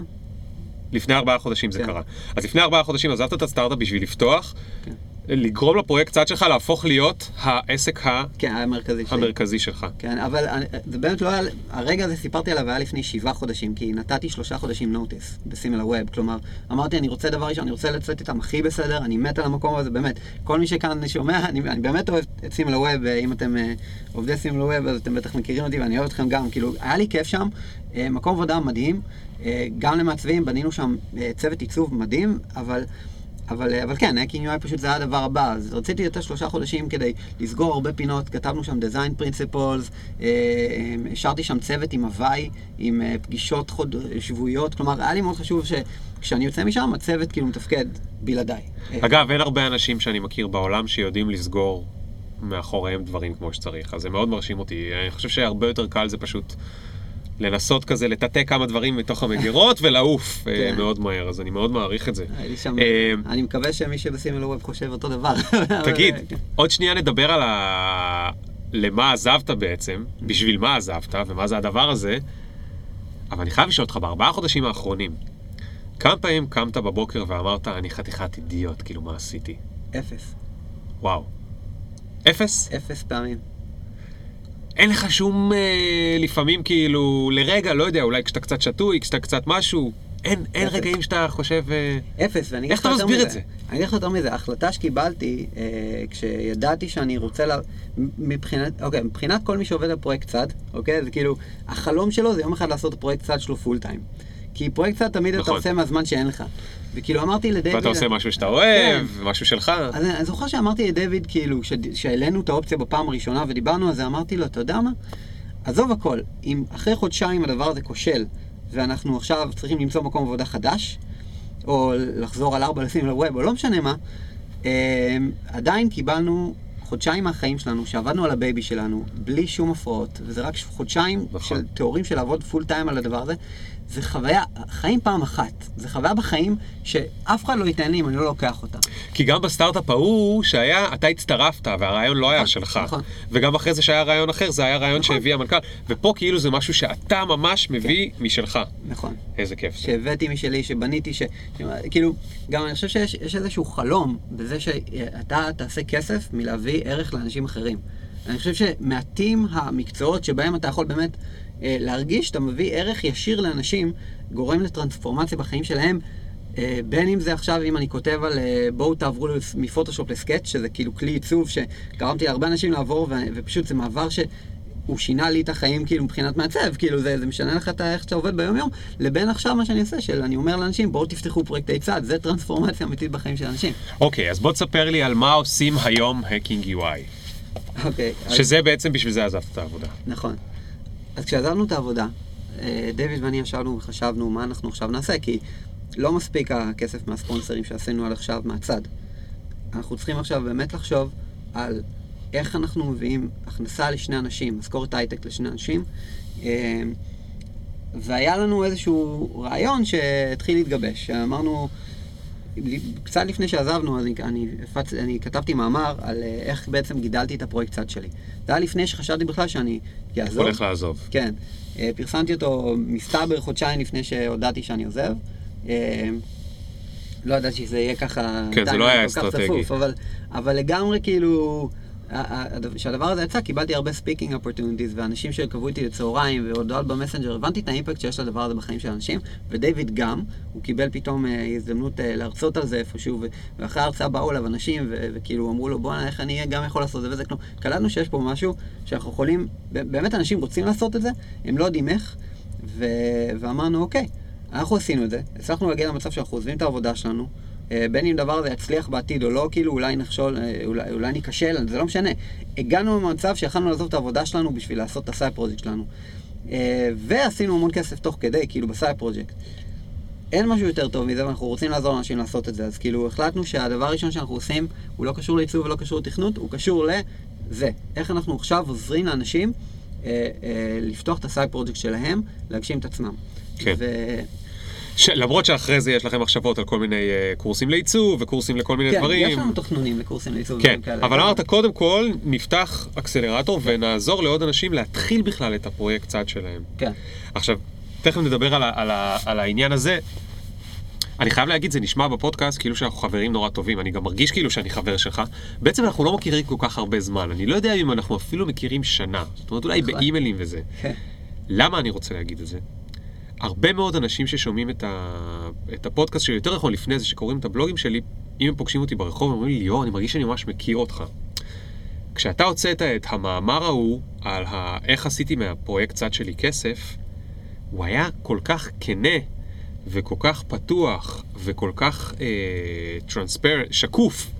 לפני ארבעה חודשים זה כן. קרה. אז לפני ארבעה חודשים עזבת את הסטארט-אפ בשביל לפתוח, כן. לגרום לפרויקט צד שלך להפוך להיות העסק כן, היה מרכזי שלי. המרכזי שלך. כן, אבל זה באמת לא היה, הרגע הזה סיפרתי עליו היה לפני שבעה חודשים, כי נתתי שלושה חודשים נוטיס בסימל הווב, כלומר, אמרתי, אני רוצה דבר ראשון, אני רוצה לצאת איתם הכי בסדר, אני מת על המקום הזה, באמת. כל מי שכאן שומע, אני, אני באמת אוהב את סימל הווב, אם אתם אה, עובדי סימל הווב, אז אתם בטח מכירים אותי, ואני אוהב אתכם גם, כאילו, היה לי כיף שם, אה, מקום עבודה מדהים, אה, גם למעצבים, בנינו שם אה, צוות עיצוב מדהים, אבל... אבל, אבל כן, האקינג UI פשוט זה הדבר הבא, אז רציתי יותר שלושה חודשים כדי לסגור הרבה פינות, כתבנו שם design principles, אה, אה, השארתי שם צוות עם הוואי, עם אה, פגישות חוד... שבועיות, כלומר, היה לי מאוד חשוב שכשאני יוצא משם, הצוות כאילו מתפקד בלעדיי. אה, אגב, אין הרבה אנשים שאני מכיר בעולם שיודעים לסגור מאחוריהם דברים כמו שצריך, אז זה מאוד מרשים אותי. אני חושב שהרבה יותר קל זה פשוט לנסות כזה לטאטא כמה דברים מתוך המגירות ולעוף אה, כן. מאוד מהר, אז אני מאוד מעריך את זה. שם, אה, אני מקווה שמי שבסימל הווב חושב אותו דבר. תגיד, אה, עוד שנייה נדבר על ה... למה עזבת בעצם, בשביל מה עזבת ומה זה הדבר הזה, אבל אני חייב לשאול אותך, בארבעה חודשים האחרונים, כמה פעמים קמת בבוקר ואמרת, אני חתיכת אידיוט, כאילו, מה עשיתי? אפס, וואו. אפס? אפס פעמים. אין לך שום, אה, לפעמים כאילו, לרגע, לא יודע, אולי כשאתה קצת שתוי, כשאתה קצת משהו, אין, אין אפס. רגעים שאתה חושב... אה, אפס, ואני אגיד איך לך אתה יותר מסביר מזה. את זה? אני אגיד לך יותר מזה, ההחלטה שקיבלתי, אה, כשידעתי שאני רוצה, לה, מבחינת, אוקיי, מבחינת כל מי שעובד על פרויקט צד, אוקיי, זה כאילו, החלום שלו זה יום אחד לעשות פרויקט צד שלו full time. כי פרויקט צד תמיד אתה נכון. עושה מהזמן שאין לך. וכאילו אמרתי לדייוויד... ואתה עושה משהו שאתה כן. אוהב, משהו שלך. אז אני זוכר שאמרתי לדייוויד, כאילו, כש- כשהעלינו את האופציה בפעם הראשונה ודיברנו על זה, אמרתי לו, אתה יודע מה? עזוב הכל, אם אחרי חודשיים הדבר הזה כושל, ואנחנו עכשיו צריכים למצוא מקום עבודה חדש, או לחזור על ארבע לשים לווב, או לא משנה מה, אה, עדיין קיבלנו חודשיים מהחיים שלנו, שעבדנו על הבייבי שלנו, בלי שום הפרעות, וזה רק חודשיים נכון. של תיאורים של לעבוד פול טיים על הדבר הזה, זה חוויה, חיים פעם אחת. זה חוויה בחיים שאף אחד לא ייתן לי אם אני לא לוקח אותה. כי גם בסטארט-אפ ההוא שהיה, אתה הצטרפת והרעיון לא היה נכון, שלך. נכון. וגם אחרי זה שהיה רעיון אחר, זה היה רעיון נכון. שהביא המנכ"ל. ופה כאילו זה משהו שאתה ממש מביא משלך. נכון. איזה כיף. שהבאתי משלי, שבניתי, ש... כאילו, גם אני חושב שיש יש איזשהו חלום בזה שאתה תעשה כסף מלהביא ערך לאנשים אחרים. אני חושב שמעטים המקצועות שבהם אתה יכול באמת להרגיש שאתה מביא ערך ישיר לאנשים, גורם לטרנספורמציה בחיים שלהם. אה, בין אם זה עכשיו, אם אני כותב על אה, בואו תעברו מפוטושופ לסקאץ', שזה כאילו כלי עיצוב שגרמתי להרבה אנשים לעבור, ו- ופשוט זה מעבר ש... הוא שינה לי את החיים כאילו מבחינת מעצב, כאילו זה, זה משנה לך את איך שאתה עובד ביום יום, לבין עכשיו מה שאני עושה, של אני אומר לאנשים בואו תפתחו פרויקטי צד, זה טרנספורמציה אמיתית בחיים של אנשים. אוקיי, אז בוא תספר לי על מה עושים היום Hacking UI. אוקיי, אז- שזה בעצם בשביל זה עזבת את העבודה. נכון. אז כשעזבנו את העבודה, אה, דיוויד ואני ישבנו וחשבנו מה אנחנו עכשיו נעשה, כי לא מספיק הכסף מהספונסרים שעשינו עד עכשיו מהצד. אנחנו צריכים עכשיו באמת לחשוב על איך אנחנו מביאים הכנסה לשני אנשים, משכורת הייטק לשני אנשים. אה, והיה לנו איזשהו רעיון שהתחיל להתגבש. אמרנו, קצת לפני שעזבנו, אז אני, אני, הפצ... אני כתבתי מאמר על אה, איך בעצם גידלתי את הפרויקט צד שלי. זה היה לפני שחשבתי בכלל שאני אעזוב. הולך לעזוב. כן. אה, פרסמתי אותו מסתבר חודשיים לפני שהודעתי שאני עוזב. אה, לא ידעתי שזה יהיה ככה... כן, זה לא היה אסטרטגי. צפוף, אבל, אבל לגמרי כאילו... כשהדבר הזה יצא, קיבלתי הרבה speaking opportunities, ואנשים שקבעו איתי לצהריים והודעות ב Messenger, הבנתי את ה impact שיש לדבר הזה בחיים של אנשים, ודייוויד גם, הוא קיבל פתאום אה, הזדמנות אה, להרצות על זה איפשהו, ואחרי ההרצאה באו אליו אנשים, וכאילו אמרו לו, בואנה, איך אני גם יכול לעשות את זה וזה, כלום. קלטנו שיש פה משהו שאנחנו יכולים, באמת אנשים רוצים לעשות את זה, הם לא יודעים איך, ואמרנו, אוקיי, אנחנו עשינו את זה, הצלחנו להגיע למצב שאנחנו עוזבים את העבודה שלנו, בין אם דבר הזה יצליח בעתיד או לא, כאילו אולי נכשול, אה, אולי, אולי ניכשל, זה לא משנה. הגענו למצב שיכלנו לעזוב את העבודה שלנו בשביל לעשות את הסייד פרויקט שלנו. אה, ועשינו המון כסף תוך כדי, כאילו בסייד פרויקט. אין משהו יותר טוב מזה, ואנחנו רוצים לעזור לאנשים לעשות את זה. אז כאילו החלטנו שהדבר הראשון שאנחנו עושים, הוא לא קשור לעיצוב ולא קשור לתכנות, הוא קשור לזה. איך אנחנו עכשיו עוזרים לאנשים אה, אה, לפתוח את הסייד פרויקט שלהם, להגשים את עצמם. כן. ו... ש... למרות שאחרי זה יש לכם מחשבות על כל מיני uh, קורסים לעיצוב וקורסים לכל מיני כן, דברים. יש לנו תכנונים לקורסים לעיצוב. כן, כאלה. אבל אמרת קודם כל נפתח אקסלרטור ונעזור לעוד אנשים להתחיל בכלל את הפרויקט צד שלהם. כן. עכשיו, תכף נדבר על, ה- על, ה- על העניין הזה. אני חייב להגיד, זה נשמע בפודקאסט כאילו שאנחנו חברים נורא טובים, אני גם מרגיש כאילו שאני חבר שלך. בעצם אנחנו לא מכירים כל כך הרבה זמן, אני לא יודע אם אנחנו אפילו מכירים שנה. זאת אומרת, אולי נכון. באימיילים וזה. כן. למה אני רוצה להגיד את זה? הרבה מאוד אנשים ששומעים את, ה... את הפודקאסט שלי, יותר נכון לפני זה, שקוראים את הבלוגים שלי, אם הם פוגשים אותי ברחוב, הם אומרים לי, ליאור, אני מרגיש שאני ממש מכיר אותך. כשאתה הוצאת את המאמר ההוא על ה... איך עשיתי מהפרויקט צד שלי כסף, הוא היה כל כך כנה וכל כך פתוח וכל כך אה, טרנספר... שקוף,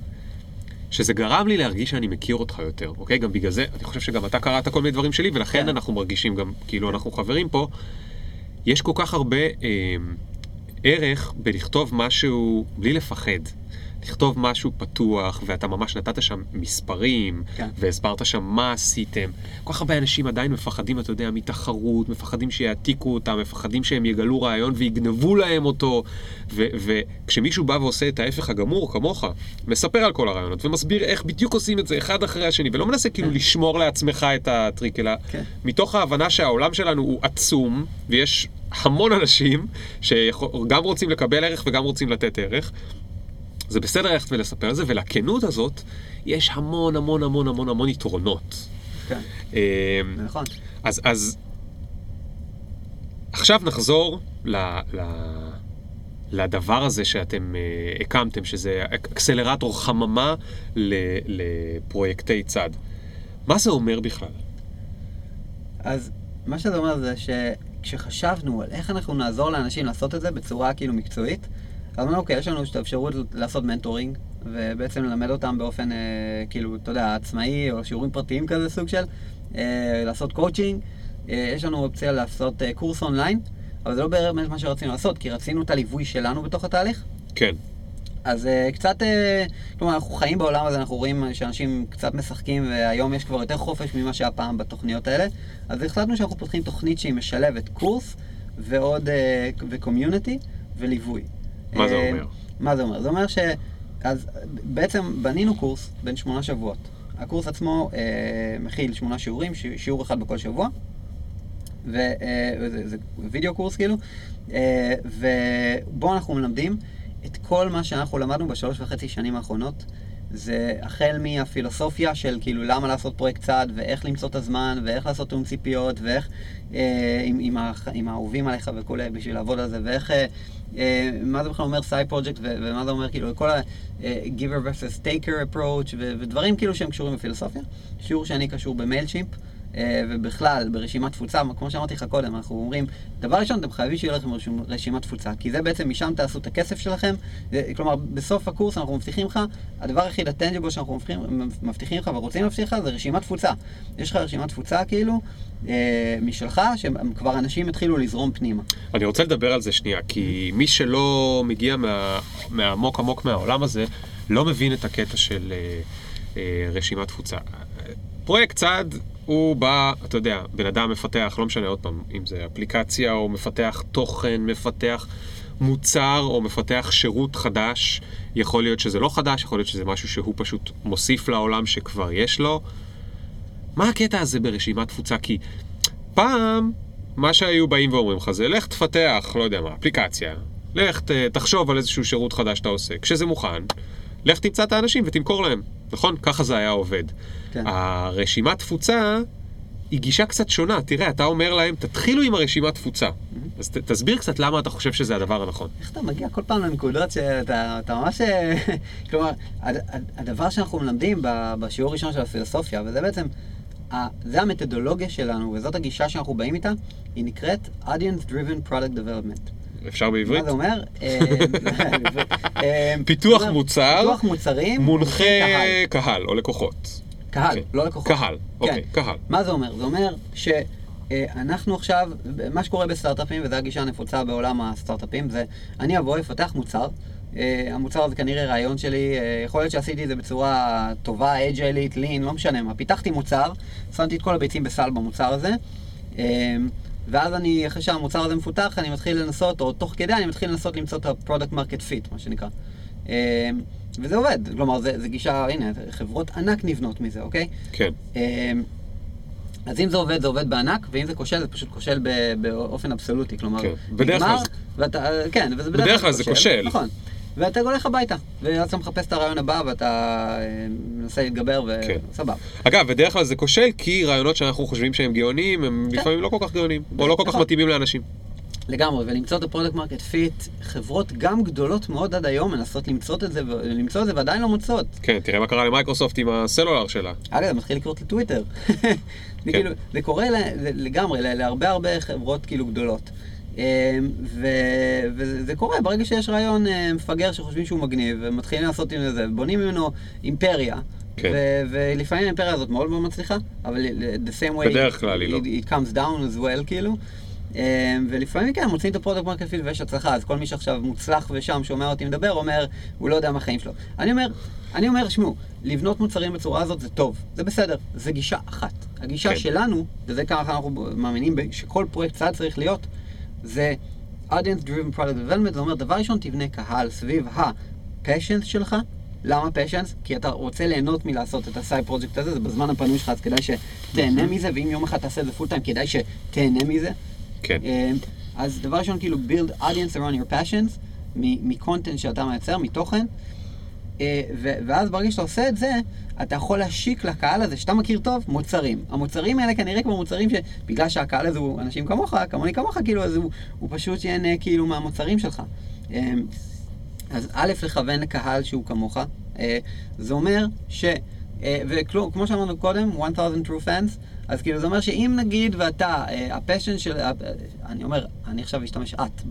שזה גרם לי להרגיש שאני מכיר אותך יותר, אוקיי? גם בגלל זה, אני חושב שגם אתה קראת כל מיני דברים שלי, ולכן כן. אנחנו מרגישים גם כאילו אנחנו חברים פה. יש כל כך הרבה אה, ערך בלכתוב משהו בלי לפחד. לכתוב משהו פתוח, ואתה ממש נתת שם מספרים, כן. והסברת שם מה עשיתם. כל כך הרבה אנשים עדיין מפחדים, אתה יודע, מתחרות, מפחדים שיעתיקו אותם, מפחדים שהם יגלו רעיון ויגנבו להם אותו. וכשמישהו בא ועושה את ההפך הגמור, כמוך, מספר על כל הרעיונות, ומסביר איך בדיוק עושים את זה אחד אחרי השני, ולא מנסה כאילו לשמור לעצמך את הטריק, אלא כן. מתוך ההבנה שהעולם שלנו הוא עצום, ויש המון אנשים שגם רוצים לקבל ערך וגם רוצים לתת ערך. זה בסדר ללכת ולספר על זה, ולכנות הזאת יש המון המון המון המון המון יתרונות. כן. אה, נכון. אז, אז עכשיו נחזור ל, ל, לדבר הזה שאתם uh, הקמתם, שזה אקסלרטור חממה ל, לפרויקטי צד. מה זה אומר בכלל? אז מה שזה אומר זה שכשחשבנו על איך אנחנו נעזור לאנשים לעשות את זה בצורה כאילו מקצועית, אז אמרנו, אוקיי, יש לנו את האפשרות לעשות mentoring, ובעצם ללמד אותם באופן, אה, כאילו, אתה יודע, עצמאי, או שיעורים פרטיים כזה סוג של, אה, לעשות קואוצ'ינג. אה, יש לנו אופציה לעשות אה, קורס אונליין, אבל זה לא באמת מה שרצינו לעשות, כי רצינו את הליווי שלנו בתוך התהליך. כן. אז uh, קצת, uh, כלומר, אנחנו חיים בעולם הזה, אנחנו רואים שאנשים קצת משחקים, והיום יש כבר יותר חופש ממה שהיה פעם בתוכניות האלה. אז החלטנו שאנחנו פותחים תוכנית שהיא משלבת קורס ועוד, אה, וקומיוניטי, וליווי. מה זה אה, אומר? מה זה אומר? זה אומר ש... אז בעצם בנינו קורס בין שמונה שבועות. הקורס עצמו אה, מכיל שמונה שיעורים, ש- שיעור אחד בכל שבוע. אה, וזה זה וידאו קורס כאילו, אה, ובו אנחנו מלמדים את כל מה שאנחנו למדנו בשלוש וחצי שנים האחרונות. זה החל מהפילוסופיה של כאילו למה לעשות פרויקט צעד, ואיך למצוא את הזמן, ואיך לעשות תאום ציפיות, ואיך אה, עם, עם, האח, עם האהובים עליך וכולי בשביל לעבוד על זה, ואיך, אה, אה, מה זה בכלל אומר side project, ומה זה אומר כאילו כל ה-giver versus taker approach, ודברים כאילו שהם קשורים בפילוסופיה. שיעור שני קשור ב Mailchimp. אה, ובכלל, ברשימת תפוצה, כמו שאמרתי לך קודם, אנחנו אומרים, דבר ראשון, אתם חייבים שיהיה לכם רשימת תפוצה, כי זה בעצם, משם תעשו את הכסף שלכם. כלומר, בסוף הקורס אנחנו מבטיחים לך, הדבר היחיד ה tangible שאנחנו מבטיחים, מבטיחים לך ורוצים להבטיח לך זה רשימת תפוצה. יש לך רשימת תפוצה כאילו, אה, משלך, שכבר אנשים התחילו לזרום פנימה. אני רוצה לדבר על זה שנייה, כי מי שלא מגיע מה- מהעמוק עמוק מהעולם הזה, לא מבין את הקטע של אה, אה, רשימת תפוצה. פרויקט צעד, הוא בא, אתה יודע, בן אדם מפתח, לא משנה עוד פעם, אם זה אפליקציה או מפתח תוכן, מפתח מוצר או מפתח שירות חדש, יכול להיות שזה לא חדש, יכול להיות שזה משהו שהוא פשוט מוסיף לעולם שכבר יש לו. מה הקטע הזה ברשימת תפוצה? כי פעם, מה שהיו באים ואומרים לך זה, לך תפתח, לא יודע מה, אפליקציה, לך תחשוב על איזשהו שירות חדש שאתה עושה. כשזה מוכן, לך תמצא את האנשים ותמכור להם. נכון? ככה זה היה עובד. כן. הרשימת תפוצה היא גישה קצת שונה. תראה, אתה אומר להם, תתחילו עם הרשימת תפוצה. אז ת, תסביר קצת למה אתה חושב שזה הדבר הנכון. איך אתה מגיע כל פעם לנקודות שאתה אתה ממש... כלומר, הד- הד- הדבר שאנחנו מלמדים בשיעור הראשון של הפילוסופיה, וזה בעצם, ה- זה המתודולוגיה שלנו, וזאת הגישה שאנחנו באים איתה, היא נקראת Audience Driven Product Development. אפשר בעברית? מה זה אומר? אה, פיתוח אומר, מוצר, פיתוח מוצרים, מונחה קהל. או לקוחות. קהל, אוקיי. לא לקוחות. קהל, אוקיי, כן. קהל. מה זה אומר? זה אומר שאנחנו עכשיו, מה שקורה בסטארט-אפים, וזו הגישה הנפוצה בעולם הסטארט-אפים, זה אני אבוא, אפתח מוצר. אה, המוצר הזה כנראה רעיון שלי, אה, יכול להיות שעשיתי את זה בצורה טובה, אג'יילית, לין, לא משנה מה. פיתחתי מוצר, שמתי את כל הביצים בסל במוצר הזה, אה, ואז אני, אחרי שהמוצר הזה מפותח, אני מתחיל לנסות, או תוך כדי אני מתחיל לנסות למצוא את ה-product market fit, מה שנקרא. אה, וזה עובד, כלומר, זה, זה גישה, הנה, חברות ענק נבנות מזה, אוקיי? כן. אמ, אז אם זה עובד, זה עובד בענק, ואם זה כושל, זה פשוט כושל באופן אבסולוטי. כלומר, כן. בדרך כלל ואתה, כן, וזה בדרך כלל זה כושל. נכון. ואתה הולך הביתה, ואז אתה מחפש את הרעיון הבא, ואתה אה, מנסה להתגבר, כן. וסבבה. אגב, בדרך כלל זה כושל כי רעיונות שאנחנו חושבים שהם גאונים, הם כן. לפעמים לא כל כך גאונים, או לא כל כך נכון. מתאימים לאנשים. לגמרי, ולמצוא את ה product market fit, חברות גם גדולות מאוד עד היום מנסות למצוא את זה, למצוא את זה ועדיין לא מוצאות. כן, תראה מה קרה למייקרוסופט עם הסלולר שלה. אגב, זה מתחיל לקרות לטוויטר. כן. זה כאילו, זה קורה לגמרי, להרבה הרבה חברות כאילו גדולות. ו- וזה זה קורה ברגע שיש רעיון אה, מפגר שחושבים שהוא מגניב, ומתחילים לעשות עם זה, בונים ממנו אימפריה. כן. ולפעמים האימפריה הזאת מאוד מאוד מצליחה, אבל the same way בדרך כלל היא לא. it, it comes down as well, כאילו. אמ, ולפעמים כן, מוצאים את ה product market fit ויש הצלחה, אז כל מי שעכשיו מוצלח ושם שומע אותי מדבר, אומר, הוא לא יודע מה החיים שלו. אני אומר, אני אומר, שמעו, לבנות מוצרים בצורה הזאת זה טוב, זה בסדר, זה גישה אחת. הגישה כן. שלנו, וזה ככה אנחנו מאמינים שכל פרויקט צד צריך להיות, זה audience driven product development, זה אומר, דבר ראשון, תבנה קהל סביב ה-passions שלך. למה passions? כי אתה רוצה ליהנות מלעשות את ה side project הזה, זה בזמן הפנוי שלך, אז כדאי שתהנה מזה, ואם יום אחד תעשה את זה full time, כדאי שתהנה מזה. כן. אה, אז דבר ראשון, כאילו, build audience around your passions, מקונטנט שאתה מייצר, מתוכן, אה, ואז ברגע שאתה עושה את זה, אתה יכול להשיק לקהל הזה, שאתה מכיר טוב, מוצרים. המוצרים האלה כנראה כמו מוצרים שבגלל שהקהל הזה הוא אנשים כמוך, כמוני כמוך, כאילו, אז הוא, הוא פשוט ייהנה כאילו מהמוצרים שלך. אה, אז א', לכוון לקהל שהוא כמוך, אה, זה אומר ש... אה, וכמו שאמרנו קודם, 1000 true fans, אז כאילו זה אומר שאם נגיד ואתה, אה, הפשן של, אה, אני אומר, אני עכשיו אשתמש את,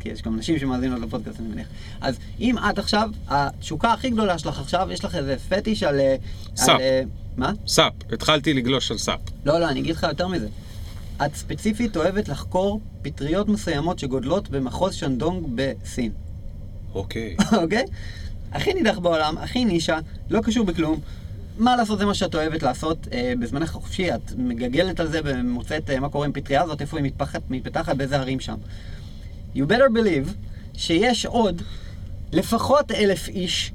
כי יש גם נשים שמאזינות לפודקאסט אני מניח, אז אם את עכשיו, התשוקה הכי גדולה שלך עכשיו, יש לך איזה פטיש על... אה, SUP. על, מה? SUP, התחלתי לגלוש על SUP. לא, לא, אני אגיד לך יותר מזה. את ספציפית אוהבת לחקור פטריות מסוימות שגודלות במחוז שנדונג בסין. אוקיי. אוקיי? הכי נידח בעולם, הכי נישה, לא קשור בכלום. מה לעשות, זה מה שאת אוהבת לעשות אה, בזמנך החופשי, את מגגלת על זה ומוצאת אה, מה קורה עם פטריה הזאת, איפה היא מתפתחת, מתפתחת, באיזה הרים שם. You better believe שיש עוד לפחות אלף איש,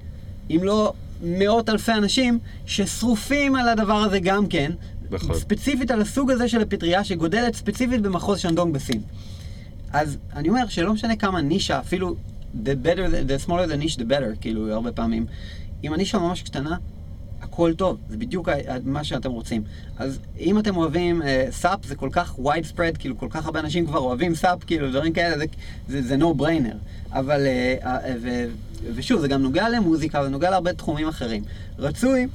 אם לא מאות אלפי אנשים, ששרופים על הדבר הזה גם כן. נכון. ספציפית על הסוג הזה של הפטריה שגודלת ספציפית במחוז שנדונג בסין. אז אני אומר שלא משנה כמה נישה, אפילו the better, the smaller the niche the better, כאילו, הרבה פעמים. אם הנישה ממש קטנה, הכל טוב, זה בדיוק מה שאתם רוצים. אז אם אתם אוהבים SUP, זה כל כך widespread, כאילו כל כך הרבה אנשים כבר אוהבים SUP, כאילו דברים כאלה, זה, זה, זה no brainer. אבל, אה, אה, ו, ושוב, זה גם נוגע למוזיקה, זה נוגע להרבה תחומים אחרים. רצוי,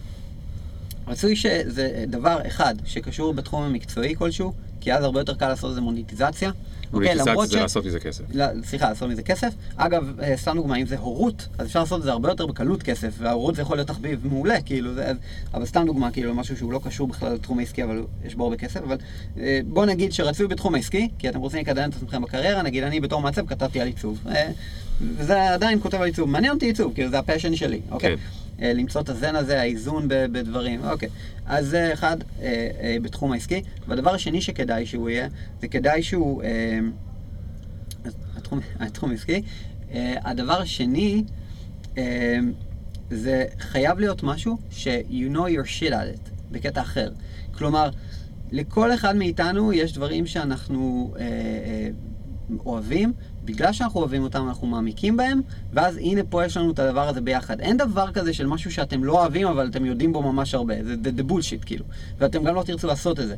רצוי שזה דבר אחד שקשור בתחום המקצועי כלשהו, כי אז הרבה יותר קל לעשות לזה מוניטיזציה. מוניטיזציה זה ש- לעשות מזה כסף. סליחה, לעשות מזה כסף. אגב, אה, סתם דוגמא, אם זה הורות, אז אפשר לעשות את זה הרבה יותר בקלות כסף, וההורות זה יכול להיות תחביב מעולה, כאילו, זה, אבל סתם דוגמא, כאילו, משהו שהוא לא קשור בכלל לתחום העסקי, אבל יש בו הרבה כסף, אבל אה, בוא נגיד שרצוי בתחום העסקי, כי אתם רוצים לקדם את עצמכם בקריירה, נגיד אני בתור מעצב כתבתי על עיצוב. אה, וזה עדיין כותב על עיצוב, מעניין אותי עיצוב, כאילו, זה הפשן שלי, אוקיי? אה, למצוא את הזן הזה, האיזון בדברים, אוקיי. אז זה אחד אה, אה, בתחום העסקי. והדבר השני שכדאי שהוא יהיה, זה כדאי שהוא... אה, התחום, התחום עסקי. Uh, הדבר השני, זה חייב להיות משהו ש-you know your shit at it, בקטע אחר. כלומר, לכל אחד מאיתנו יש דברים שאנחנו uh, uh, אוהבים, בגלל שאנחנו אוהבים אותם אנחנו מעמיקים בהם, ואז הנה פה יש לנו את הדבר הזה ביחד. אין דבר כזה של משהו שאתם לא אוהבים, אבל אתם יודעים בו ממש הרבה. זה the bullshit, כאילו. ואתם גם לא תרצו לעשות את זה.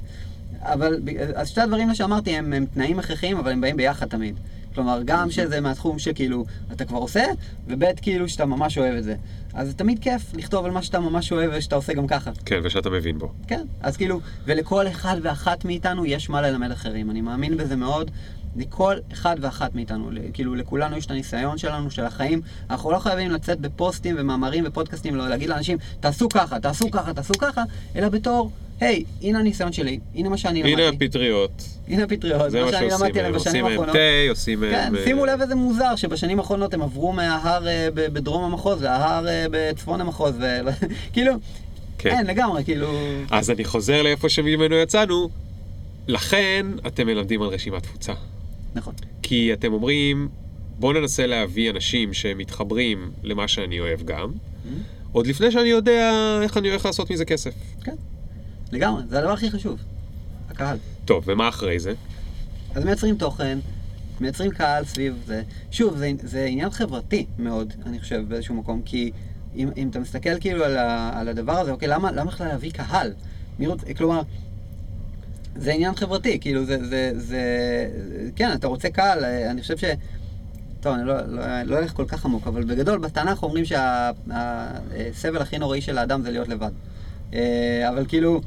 אבל, אז שתי הדברים שאמרתי הם, הם תנאים הכרחיים, אבל הם באים ביחד תמיד. כלומר, גם שזה מהתחום שכאילו אתה כבר עושה, וב' כאילו שאתה ממש אוהב את זה. אז זה תמיד כיף לכתוב על מה שאתה ממש אוהב ושאתה עושה גם ככה. כן, ושאתה מבין בו. כן, אז כאילו, ולכל אחד ואחת מאיתנו יש מה ללמד אחרים. אני מאמין בזה מאוד. לכל אחד ואחת מאיתנו, כאילו לכולנו יש את הניסיון שלנו, של החיים. אנחנו לא חייבים לצאת בפוסטים ומאמרים ופודקאסטים, לא להגיד לאנשים, תעשו ככה, תעשו ככה, תעשו ככה, אלא בתור, היי, הנה הניסיון שלי, הנה מה שאני למדתי. הנה הפטריות. הנה הפטריות, זה מה מה שאני שעושים למדתי מהם. עליהם בשנים מהם האחרונות. תה, עושים כן, מהם... אה, שימו לב איזה מוזר שבשנים האחרונות הם עברו מההר אה, בדרום המחוז להר אה, בצפון המחוז, כאילו, כן. אין, לגמרי, כאילו, אז אני חוזר לאיפה שממנו יצאנו. לכן אתם מלמדים על רשימת תפוצה. נכון. כי אתם אומרים, בואו ננסה להביא אנשים שמתחברים למה שאני אוהב גם, עוד לפני שאני יודע איך אני הולך לעשות מזה כסף. כן, לגמרי, זה הדבר הכי חשוב, הקהל. טוב, ומה אחרי זה? אז מייצרים תוכן, מייצרים קהל סביב זה. שוב, זה, זה עניין חברתי מאוד, אני חושב, באיזשהו מקום, כי אם, אם אתה מסתכל כאילו על, ה, על הדבר הזה, אוקיי, למה, למה בכלל להביא קהל? מי רוצ... כלומר, זה עניין חברתי, כאילו, זה, זה, זה... כן, אתה רוצה קהל, אני חושב ש... טוב, אני לא, לא, לא אלך כל כך עמוק, אבל בגדול, בתנ"ך אומרים שהסבל הכי נוראי של האדם זה להיות לבד. אה, אבל כאילו,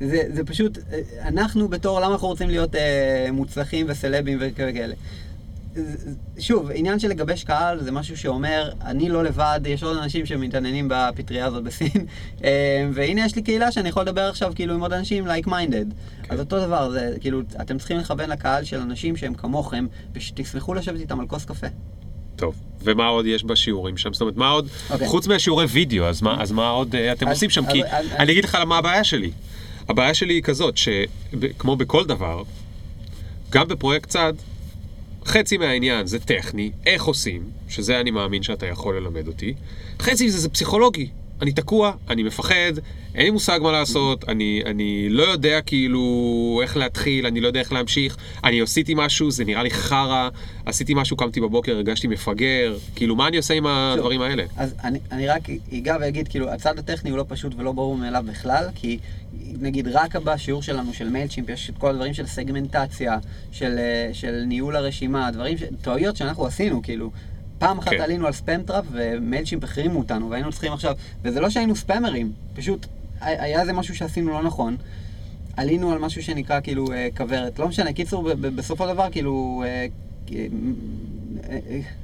זה, זה פשוט, אה, אנחנו בתור, למה אנחנו רוצים להיות אה, מוצלחים וסלבים וכאלה? שוב, עניין של לגבש קהל זה משהו שאומר, אני לא לבד, יש עוד אנשים שמתעניינים בפטריה הזאת בסין, אה, והנה יש לי קהילה שאני יכול לדבר עכשיו כאילו עם עוד אנשים like minded. אז אותו דבר, זה כאילו, אתם צריכים לכוון לקהל של אנשים שהם כמוכם, ושתשמחו לשבת איתם על כוס קפה. טוב, ומה עוד יש בשיעורים שם? זאת אומרת, מה עוד, אוקיי. חוץ מהשיעורי וידאו, אז מה, אז מה עוד אה, אתם אז- עושים שם? אז- כי אז- אני אגיד לך מה הבעיה שלי. הבעיה שלי היא כזאת, שכמו בכל דבר, גם בפרויקט צד, חצי מהעניין זה טכני, איך עושים, שזה אני מאמין שאתה יכול ללמד אותי. חצי מזה זה פסיכולוגי. אני תקוע, אני מפחד, אין לי מושג מה לעשות, אני, אני לא יודע כאילו איך להתחיל, אני לא יודע איך להמשיך, אני עשיתי משהו, זה נראה לי חרא, עשיתי משהו, קמתי בבוקר, הרגשתי מפגר, כאילו מה אני עושה עם הדברים האלה? אז אני, אני רק אגע ואגיד, כאילו, הצד הטכני הוא לא פשוט ולא ברור מאליו בכלל, כי נגיד רק בשיעור שלנו של Mailchimp יש את כל הדברים של סגמנטציה, של, אה, של ניהול הרשימה, דברים, ש... טעויות שאנחנו עשינו, כאילו. פעם אחת כן. עלינו על spam trap ו Mailchimp החרימו אותנו והיינו צריכים עכשיו, וזה לא שהיינו ספאמרים, פשוט היה איזה משהו שעשינו לא נכון. עלינו על משהו שנקרא כאילו אה, כוורת, לא משנה, קיצור, בסופו של דבר כאילו אה,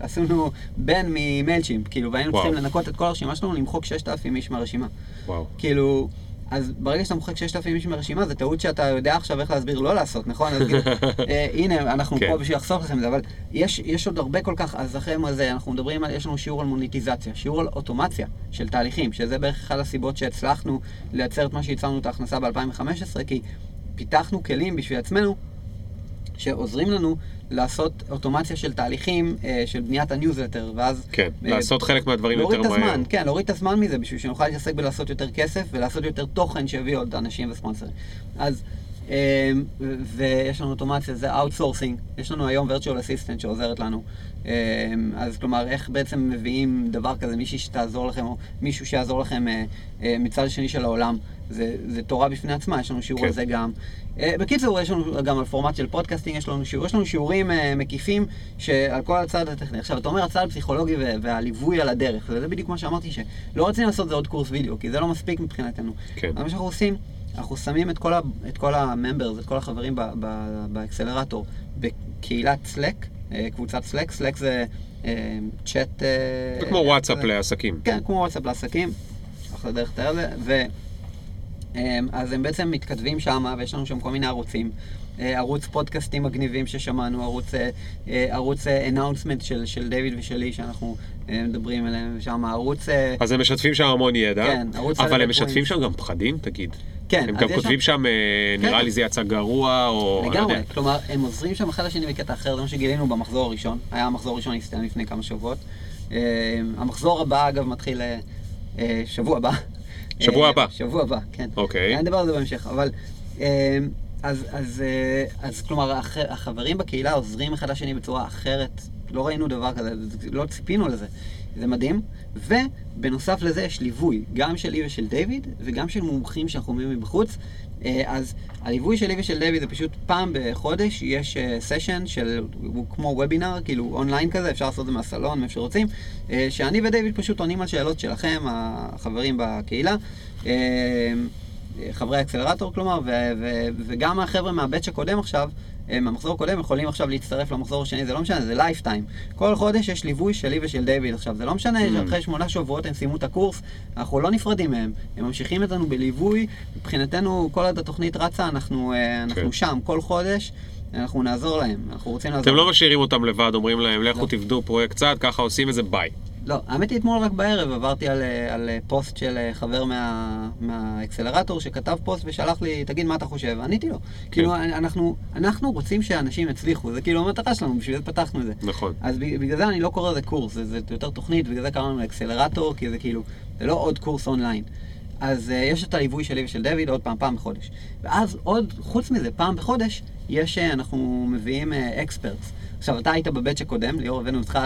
עשינו בן ממיילצ'ימפ, כאילו, והיינו. צריכים לנקות את כל הרשימה שלנו, למחוק 6,000 איש מהרשימה. וואו. כאילו, אז ברגע שאתה מוחק 6,000 איש מרשימה, זה טעות שאתה יודע עכשיו איך להסביר לא לעשות, נכון? אז כאילו, אה, הנה, אנחנו כן. פה בשביל לחסוך לכם את זה, אבל יש, יש עוד הרבה כל כך, אז אחרי מה זה, אנחנו מדברים על, יש לנו שיעור על מוניטיזציה, שיעור על אוטומציה של תהליכים, שזה בערך אחת הסיבות שהצלחנו לייצר את מה שהצלנו את ההכנסה ב-2015, כי פיתחנו כלים בשביל עצמנו, שעוזרים לנו לעשות אוטומציה של תהליכים אה, של בניית הניוזלטר, ואז... כן, אה, לעשות חלק מהדברים יותר להוריד את מהר. הזמן, כן, להוריד את הזמן מזה, בשביל שנוכל להתעסק בלעשות יותר כסף ולעשות יותר תוכן שיביא עוד אנשים וספונסרים. אז, ויש לנו אוטומציה, זה outsourcing, יש לנו היום virtual assistant שעוזרת לנו. אה, אז כלומר, איך בעצם מביאים דבר כזה, מישהי שתעזור לכם, או מישהו שיעזור לכם אה, אה, מצד השני של העולם. זה, זה תורה בפני עצמה, יש לנו שיעור כן. על זה גם. אה, בקיצור, יש לנו גם על פורמט של podcasting, יש לנו שיעור, יש לנו שיעורים מקיפים שעל כל הצד הטכני. עכשיו, אתה אומר הצד הפסיכולוגי וה- והליווי על הדרך, וזה בדיוק מה שאמרתי, שלא רצינו לעשות זה עוד קורס וידאו, כי זה לא מספיק מבחינתנו. כן. מה שאנחנו עושים, אנחנו שמים את כל, ה, את כל ה members, את כל החברים ב, ב, באקסלרטור, בקהילת Slack, אה, קבוצת Slack, Slack זה אה, צ'אט... אה, זה כמו וואטסאפ. לעסקים. כן, כמו וואטסאפ לעסקים, אחלה דרך לתאר את זה, ו... אז הם בעצם מתכתבים שם, ויש לנו שם כל מיני ערוצים. אה, ערוץ פודקאסטים מגניבים ששמענו, ערוץ, אה, אה, ערוץ אנאונסמנט של, של דיוויד ושלי שאנחנו מדברים עליהם, ושם ערוץ... אז הם משתפים שם המון ידע, כן, ערוץ אבל הם משתפים. שם גם פחדים, תגיד. כן, הם גם כותבים שם, אה, נראה כן. לי זה יצא גרוע, או... לא לגמרי, יודע. כלומר, הם עוזרים שם אחד לשני בקטע אחר, זה מה שגילינו במחזור הראשון. היה המחזור הראשון הסתיים לפני כמה שבועות. המחזור הבא, אגב, מתחיל שבוע הבא. שבוע הבא. שבוע הבא, כן. אוקיי. אני אדבר על זה בהמשך, אבל... אה, אז, אז, אה, אז כלומר, הח, החברים בקהילה עוזרים אחד לשני בצורה אחרת. לא ראינו דבר כזה, לא ציפינו לזה. זה מדהים. ובנוסף לזה יש ליווי, גם שלי ושל דיוויד, וגם של מומחים שאנחנו מביאים מבחוץ. אה, אז הליווי שלי ושל דיוויד זה פשוט פעם בחודש, יש סשן של, הוא כמו וובינר, כאילו אונליין כזה, אפשר לעשות את זה מהסלון, מאיפה שרוצים, אה, שאני ודיוויד פשוט עונים על שאלות שלכם, החברים בקהילה. חברי האקסלרטור כלומר, ו- ו- וגם החבר'ה מה batch הקודם עכשיו, מהמחזור הקודם, יכולים עכשיו להצטרף למחזור השני, זה לא משנה, זה lifetime. כל חודש יש ליווי שלי ושל דיוויד עכשיו, זה לא משנה Mm. שאחרי שמונה שבועות הם סיימו את הקורס, אנחנו לא נפרדים מהם, הם ממשיכים איתנו בליווי, מבחינתנו כל עוד התוכנית רצה, אנחנו, אה, אנחנו כן. שם, כל חודש. אנחנו נעזור להם, אנחנו רוצים לעזור. אתם לא. משאירים אותם לבד, אומרים להם, לכו לא. תעבדו פרויקט צד, ככה עושים את זה, ביי. לא, האמת היא אתמול רק בערב עברתי על, אה, על אה, פוסט של אה, חבר מה, מהאקסלרטור שכתב פוסט ושלח לי, תגיד מה אתה חושב, עניתי לו. כאילו, אנחנו, אנחנו רוצים שאנשים יצליחו, זה כאילו המטרה שלנו, בשביל זה פתחנו את זה. נכון. אז בגלל זה אני לא קורא לזה קורס, זה, זה יותר תוכנית, בגלל זה קראנו לאקסלרטור, כי זה כאילו, זה לא עוד קורס אונליין. אז uh, יש את הליווי שלי ושל דיוויד עוד פעם, פעם בחודש. ואז עוד, חוץ מזה, פעם בחודש, יש, uh, אנחנו מביאים אקספרטס. עכשיו, אתה היית בבאץ' הקודם, ליאור, הבאנו אותך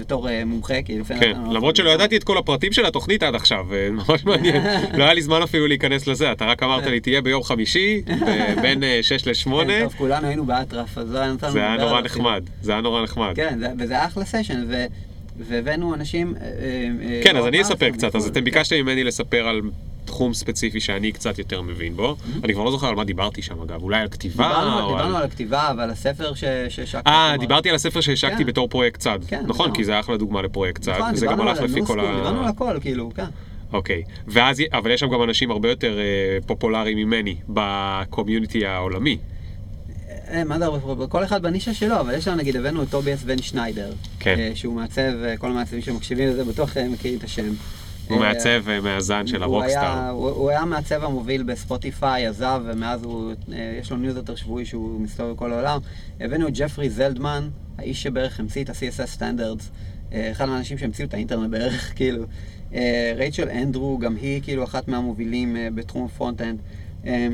בתור אה, מומחה, כי לפני... כן, למרות שלא ידעתי את כל הפרטים של התוכנית עד עכשיו, אה, ממש מעניין. לא היה לי זמן אפילו להיכנס לזה, אתה רק אמרת לי, תהיה ביום חמישי, בין 6 ל-8, כן, טוב, כולנו היינו באטרף, אז לא היה נתנו זה היה נורא. נחמד, זה היה נורא נחמד. כן, זה- וזה אחלה סשן, ו- והבאנו אנשים... אה, כן, אז אני אספר קצת, אז בחו"ל. אתם ביקשתם ממני לספר על תחום ספציפי שאני קצת יותר מבין בו. אני כבר לא זוכר על מה דיברתי שם אגב, אולי על כתיבה דיברנו או דיברנו על... על הכתיבה ועל הספר ש- שהשקת. אה, דיברתי על הספר שהשקתי כן. בתור פרויקט צד. כן, נכון, נכון. כי זה אחלה דוגמה לפרויקט צד, נכון, וזה גם דיברנו הלך על לפי כל ה No School, דיברנו על. הכל, כאילו, כן. אוקיי, ואז, אבל יש שם גם אנשים הרבה יותר אה, פופולריים ממני ב community העולמי. אה, מה זה הרבה, כל אחד בנישה שלו, אבל יש לנו נגיד, הבאנו את טוביאס ואן שניידר. כן. אה, שהוא מעצב, כל המעצבים שמקשיבים לזה בטוח מכירים את השם. הוא אה, מעצב אה, מהזן של ה rockstar. הוא היה המעצב המוביל בספוטיפיי, עזב, ומאז הוא, אה, יש לו ניוזלטר שבועי שהוא מסתובב בכל העולם. הבאנו את ג'פרי זלדמן, האיש שבערך המציא את ה-CSS standards, אחד מהאנשים שהמציאו את האינטרנט בערך, כאילו. אה, רייצ'ל אנדרו, גם היא כאילו אחת מהמובילים אה, בתחום ה frontend. אה,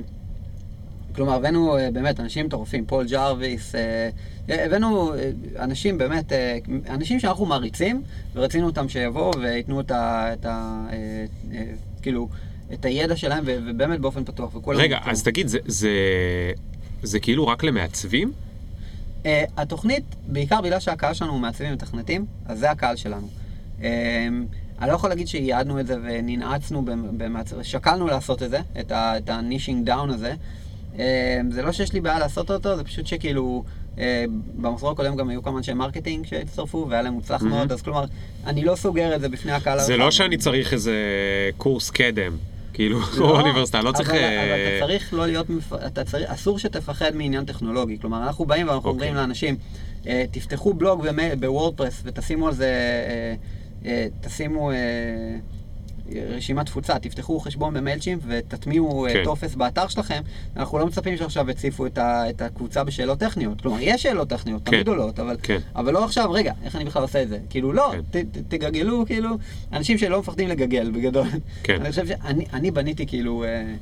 כלומר, הבאנו אה, באמת אנשים מטורפים, פול ג'רוויס, אה, אה, הבאנו אה, אנשים באמת, אה, אנשים שאנחנו מעריצים, ורצינו אותם שיבואו וייתנו את ה... את ה אה, כאילו, את הידע שלהם, ובאמת באופן פתוח. רגע. אז תגיד, זה- זה... זה כאילו רק למעצבים? אה, התוכנית, בעיקר בגלל שהקהל שלנו הוא מעצבים ומתכנתים, אז זה הקהל שלנו. אה, אני לא יכול להגיד שייעדנו את זה וננעלנו במעצב... שקלנו לעשות את זה, את ה- את ה niching down הזה. אה, זה לא שיש לי בעיה לעשות אותו, זה פשוט שכאילו... אה, במחזור הקודם גם היו כמה אנשי marketing שהצטרפו, והיה להם מוצלח Mhm. מאוד, אז כלומר, אני לא סוגר את זה בפני הקהל זה. לא שאני צריך איזה קורס קדם. כאילו, לא, או אוניברסיטה, לא צריך... אבל, אה, אבל אתה צריך לא להיות. אתה צריך, אסור שתפחד מעניין טכנולוגי. כלומר, אנחנו באים ואנחנו אוקיי. אומרים לאנשים, אה, תפתחו בלוג בוורדפרס ותשימו על זה, אה, אה, תשימו אה, רשימת תפוצה, תפתחו חשבון במיילצ'ים ותטמיעו אה, כן. טופס באתר שלכם. אנחנו לא מצפים שעכשיו יציפו את, ה, את הקבוצה בשאלות טכניות. כלומר, יש שאלות טכניות, כן. תמיד עולות, אבל, כן. אבל לא עכשיו, רגע, איך אני בכלל עושה את זה? כאילו, לא, כן. ת, ת, תגגלו, כאילו, אנשים שלא מפחדים לגגל, בגדול. כן. אני חושב שאני אני בניתי כאילו אה,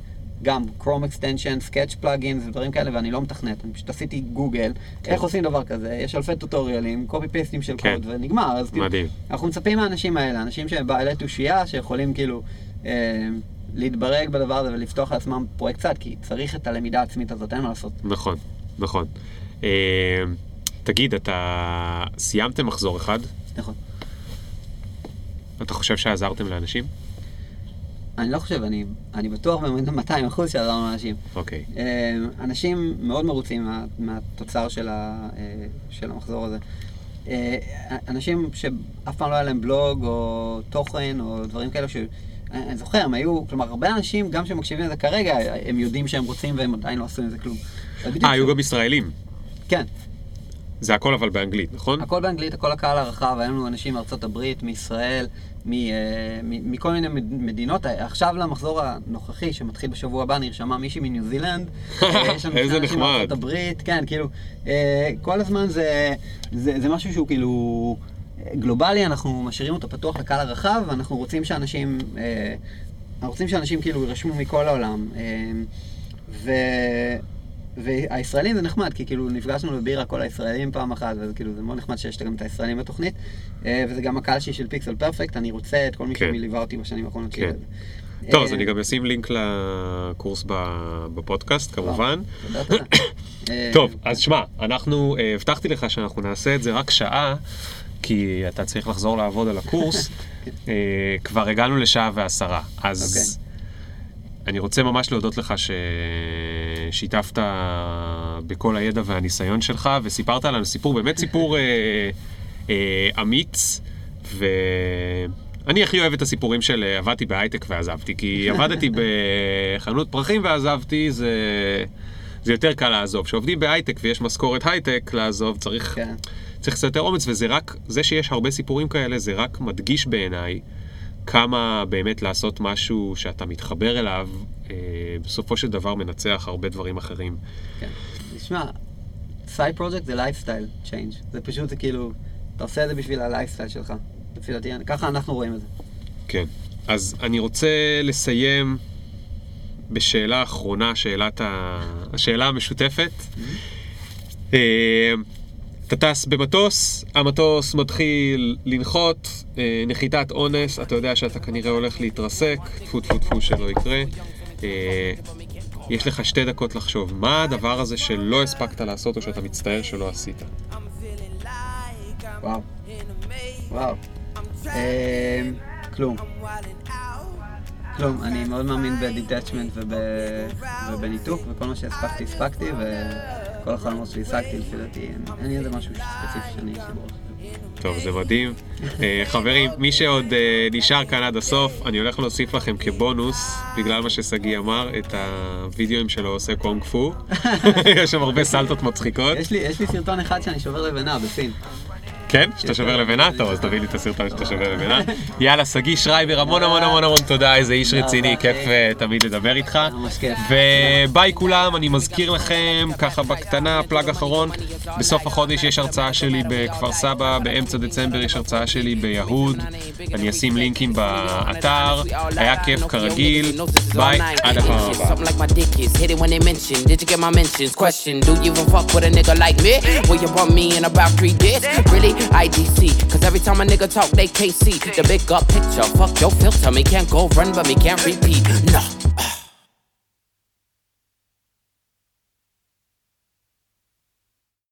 גם Chrome extension, Sketch plugins ודברים כאלה, ואני לא מתכנת, אני פשוט עשיתי גוגל, איך עושים דבר כזה, יש אלפי טוטוריאלים, קופי פייסטים של כן. קוד, ונגמר. אז כאילו, מדהים. אנחנו מצפים מהאנשים האלה, אנשים שהם בעלי תושייה, שיכולים כאילו אה, להתברג בדבר הזה ולפתוח לעצמם פרויקט צד, כי צריך את הלמידה העצמית הזאת, אין מה לעשות. נכון, נכון. אה, תגיד, אתה סיימתם מחזור אחד? נכון. אתה חושב שעזרתם לאנשים? אני לא חושב, אני, אני בטוח ב-200 אחוז שעזרנו לאנשים. אוקיי. אה, אנשים מאוד מרוצים מה, מהתוצר של, ה, אה, של המחזור הזה. אה, אנשים שאף פעם לא היה להם בלוג או תוכן או דברים כאלה ש... אני זוכר, הם היו, כלומר, הרבה אנשים, גם שמקשיבים לזה כרגע, הם יודעים שהם רוצים והם עדיין לא עשו עם זה כלום. אה, היו גם ישראלים. כן, זה הכל אבל באנגלית, נכון? הכל באנגלית, הכל הקהל הרחב, היה לנו אנשים מארצות הברית, מישראל, מכל מיני מד- מדינות. עכשיו למחזור הנוכחי, שמתחיל בשבוע הבא, נרשמה מישהי מניו זילנד. אה, יש לנו שני אנשים. מארצות הברית, כן, כאילו, אה, כל הזמן זה, זה, זה משהו שהוא כאילו אה, גלובלי, אנחנו משאירים אותו פתוח לקהל הרחב, ואנחנו רוצים שאנשים, אה, אנחנו רוצים שאנשים כאילו יירשמו מכל העולם. אה, ו... והישראלים זה נחמד, כי כאילו נפגשנו בבירה כל הישראלים פעם אחת, וזה כאילו, זה מאוד נחמד שיש גם את הישראלים בתוכנית, אה, וזה גם הקהל שלי של פיקסל פרפקט, אני רוצה את כל מי כן. שליווה אותי בשנים האחרונות. כן. טוב, אז אה, אני גם אשים לינק לקורס בפודקאסט, כמובן. אה, טוב, אז שמע, אנחנו, הבטחתי לך שאנחנו נעשה את זה רק שעה, כי אתה צריך לחזור לעבוד על הקורס. אה, כבר הגענו לשעה ועשרה, אז אני רוצה ממש להודות לך ששיתפת בכל הידע והניסיון שלך, וסיפרת לנו סיפור, באמת סיפור אה, אה, אמיץ, ואני הכי אוהב את הסיפורים של אה, עבדתי בהייטק ועזבתי, כי עבדתי בחנות פרחים ועזבתי, זה... זה יותר קל לעזוב. כשעובדים בהייטק ויש משכורת הייטק, לעזוב צריך, כן. צריך קצת יותר אומץ, וזה רק, זה שיש הרבה סיפורים כאלה, זה רק מדגיש בעיניי כמה באמת לעשות משהו שאתה מתחבר אליו, אה, בסופו של דבר מנצח הרבה דברים אחרים. כן. תשמע, side project זה lifestyle change. זה פשוט, זה כאילו, אתה עושה את זה בשביל הלייפסטייל שלך. לפי דעתי, ככה אנחנו רואים את זה. כן. אז אני רוצה לסיים בשאלה אחרונה, שאלת ה... השאלה המשותפת. אה, אתה טס במטוס, המטוס מתחיל לנחות, אה, נחיתת אונס, אתה יודע שאתה כנראה הולך להתרסק, טפו טפו טפו שלא יקרה. אה, יש לך שתי דקות לחשוב, מה הדבר הזה שלא הספקת לעשות או שאתה מצטער שלא עשית? וואו. וואו. אה, כלום. כלום, אני מאוד מאמין בדיטצ'מנט וב... ובניתוק, וכל מה שהספקתי, הספקתי, וכל החלומות שהשגתי, לפי דעתי, אין- לי איזה משהו ספציפי שאני בראש. טוב, זה מדהים. אה, חברים, מי שעוד אה, נשאר כאן עד הסוף, אני הולך להוסיף לכם כבונוס, בגלל מה ששגיא אמר, את הווידאוים שלו עושה קונג פו. יש שם הרבה סלטות מצחיקות. יש לי סרטון אחד שאני שובר לבנה בסין. כן? שאתה שובר לבנה? טוב, אז תביא לי את הסרטון שאתה שובר לבנה. יאללה, שגיא שרייבר, המון המון המון המון תודה, איזה איש רציני, כיף אחי. אה, תמיד לדבר איתך. ממש כיף. וביי כולם, אני מזכיר לכם, ככה בקטנה, פלאג אחרון, בסוף החודש יש הרצאה שלי בכפר סבא, באמצע דצמבר יש הרצאה שלי ביהוד, אני אשים לינקים באתר, היה כיף כרגיל, ביי, עד הפעם הבאה. Something like my dick is hit it when they mention. Did you get my mentions? Question: Do you even fuck with a nigga like me? Will you bump me in about three days? Really? IDC. Cause every time a nigga talk, they see the big up picture. Fuck your filter, me can't go run, but me can't repeat. No.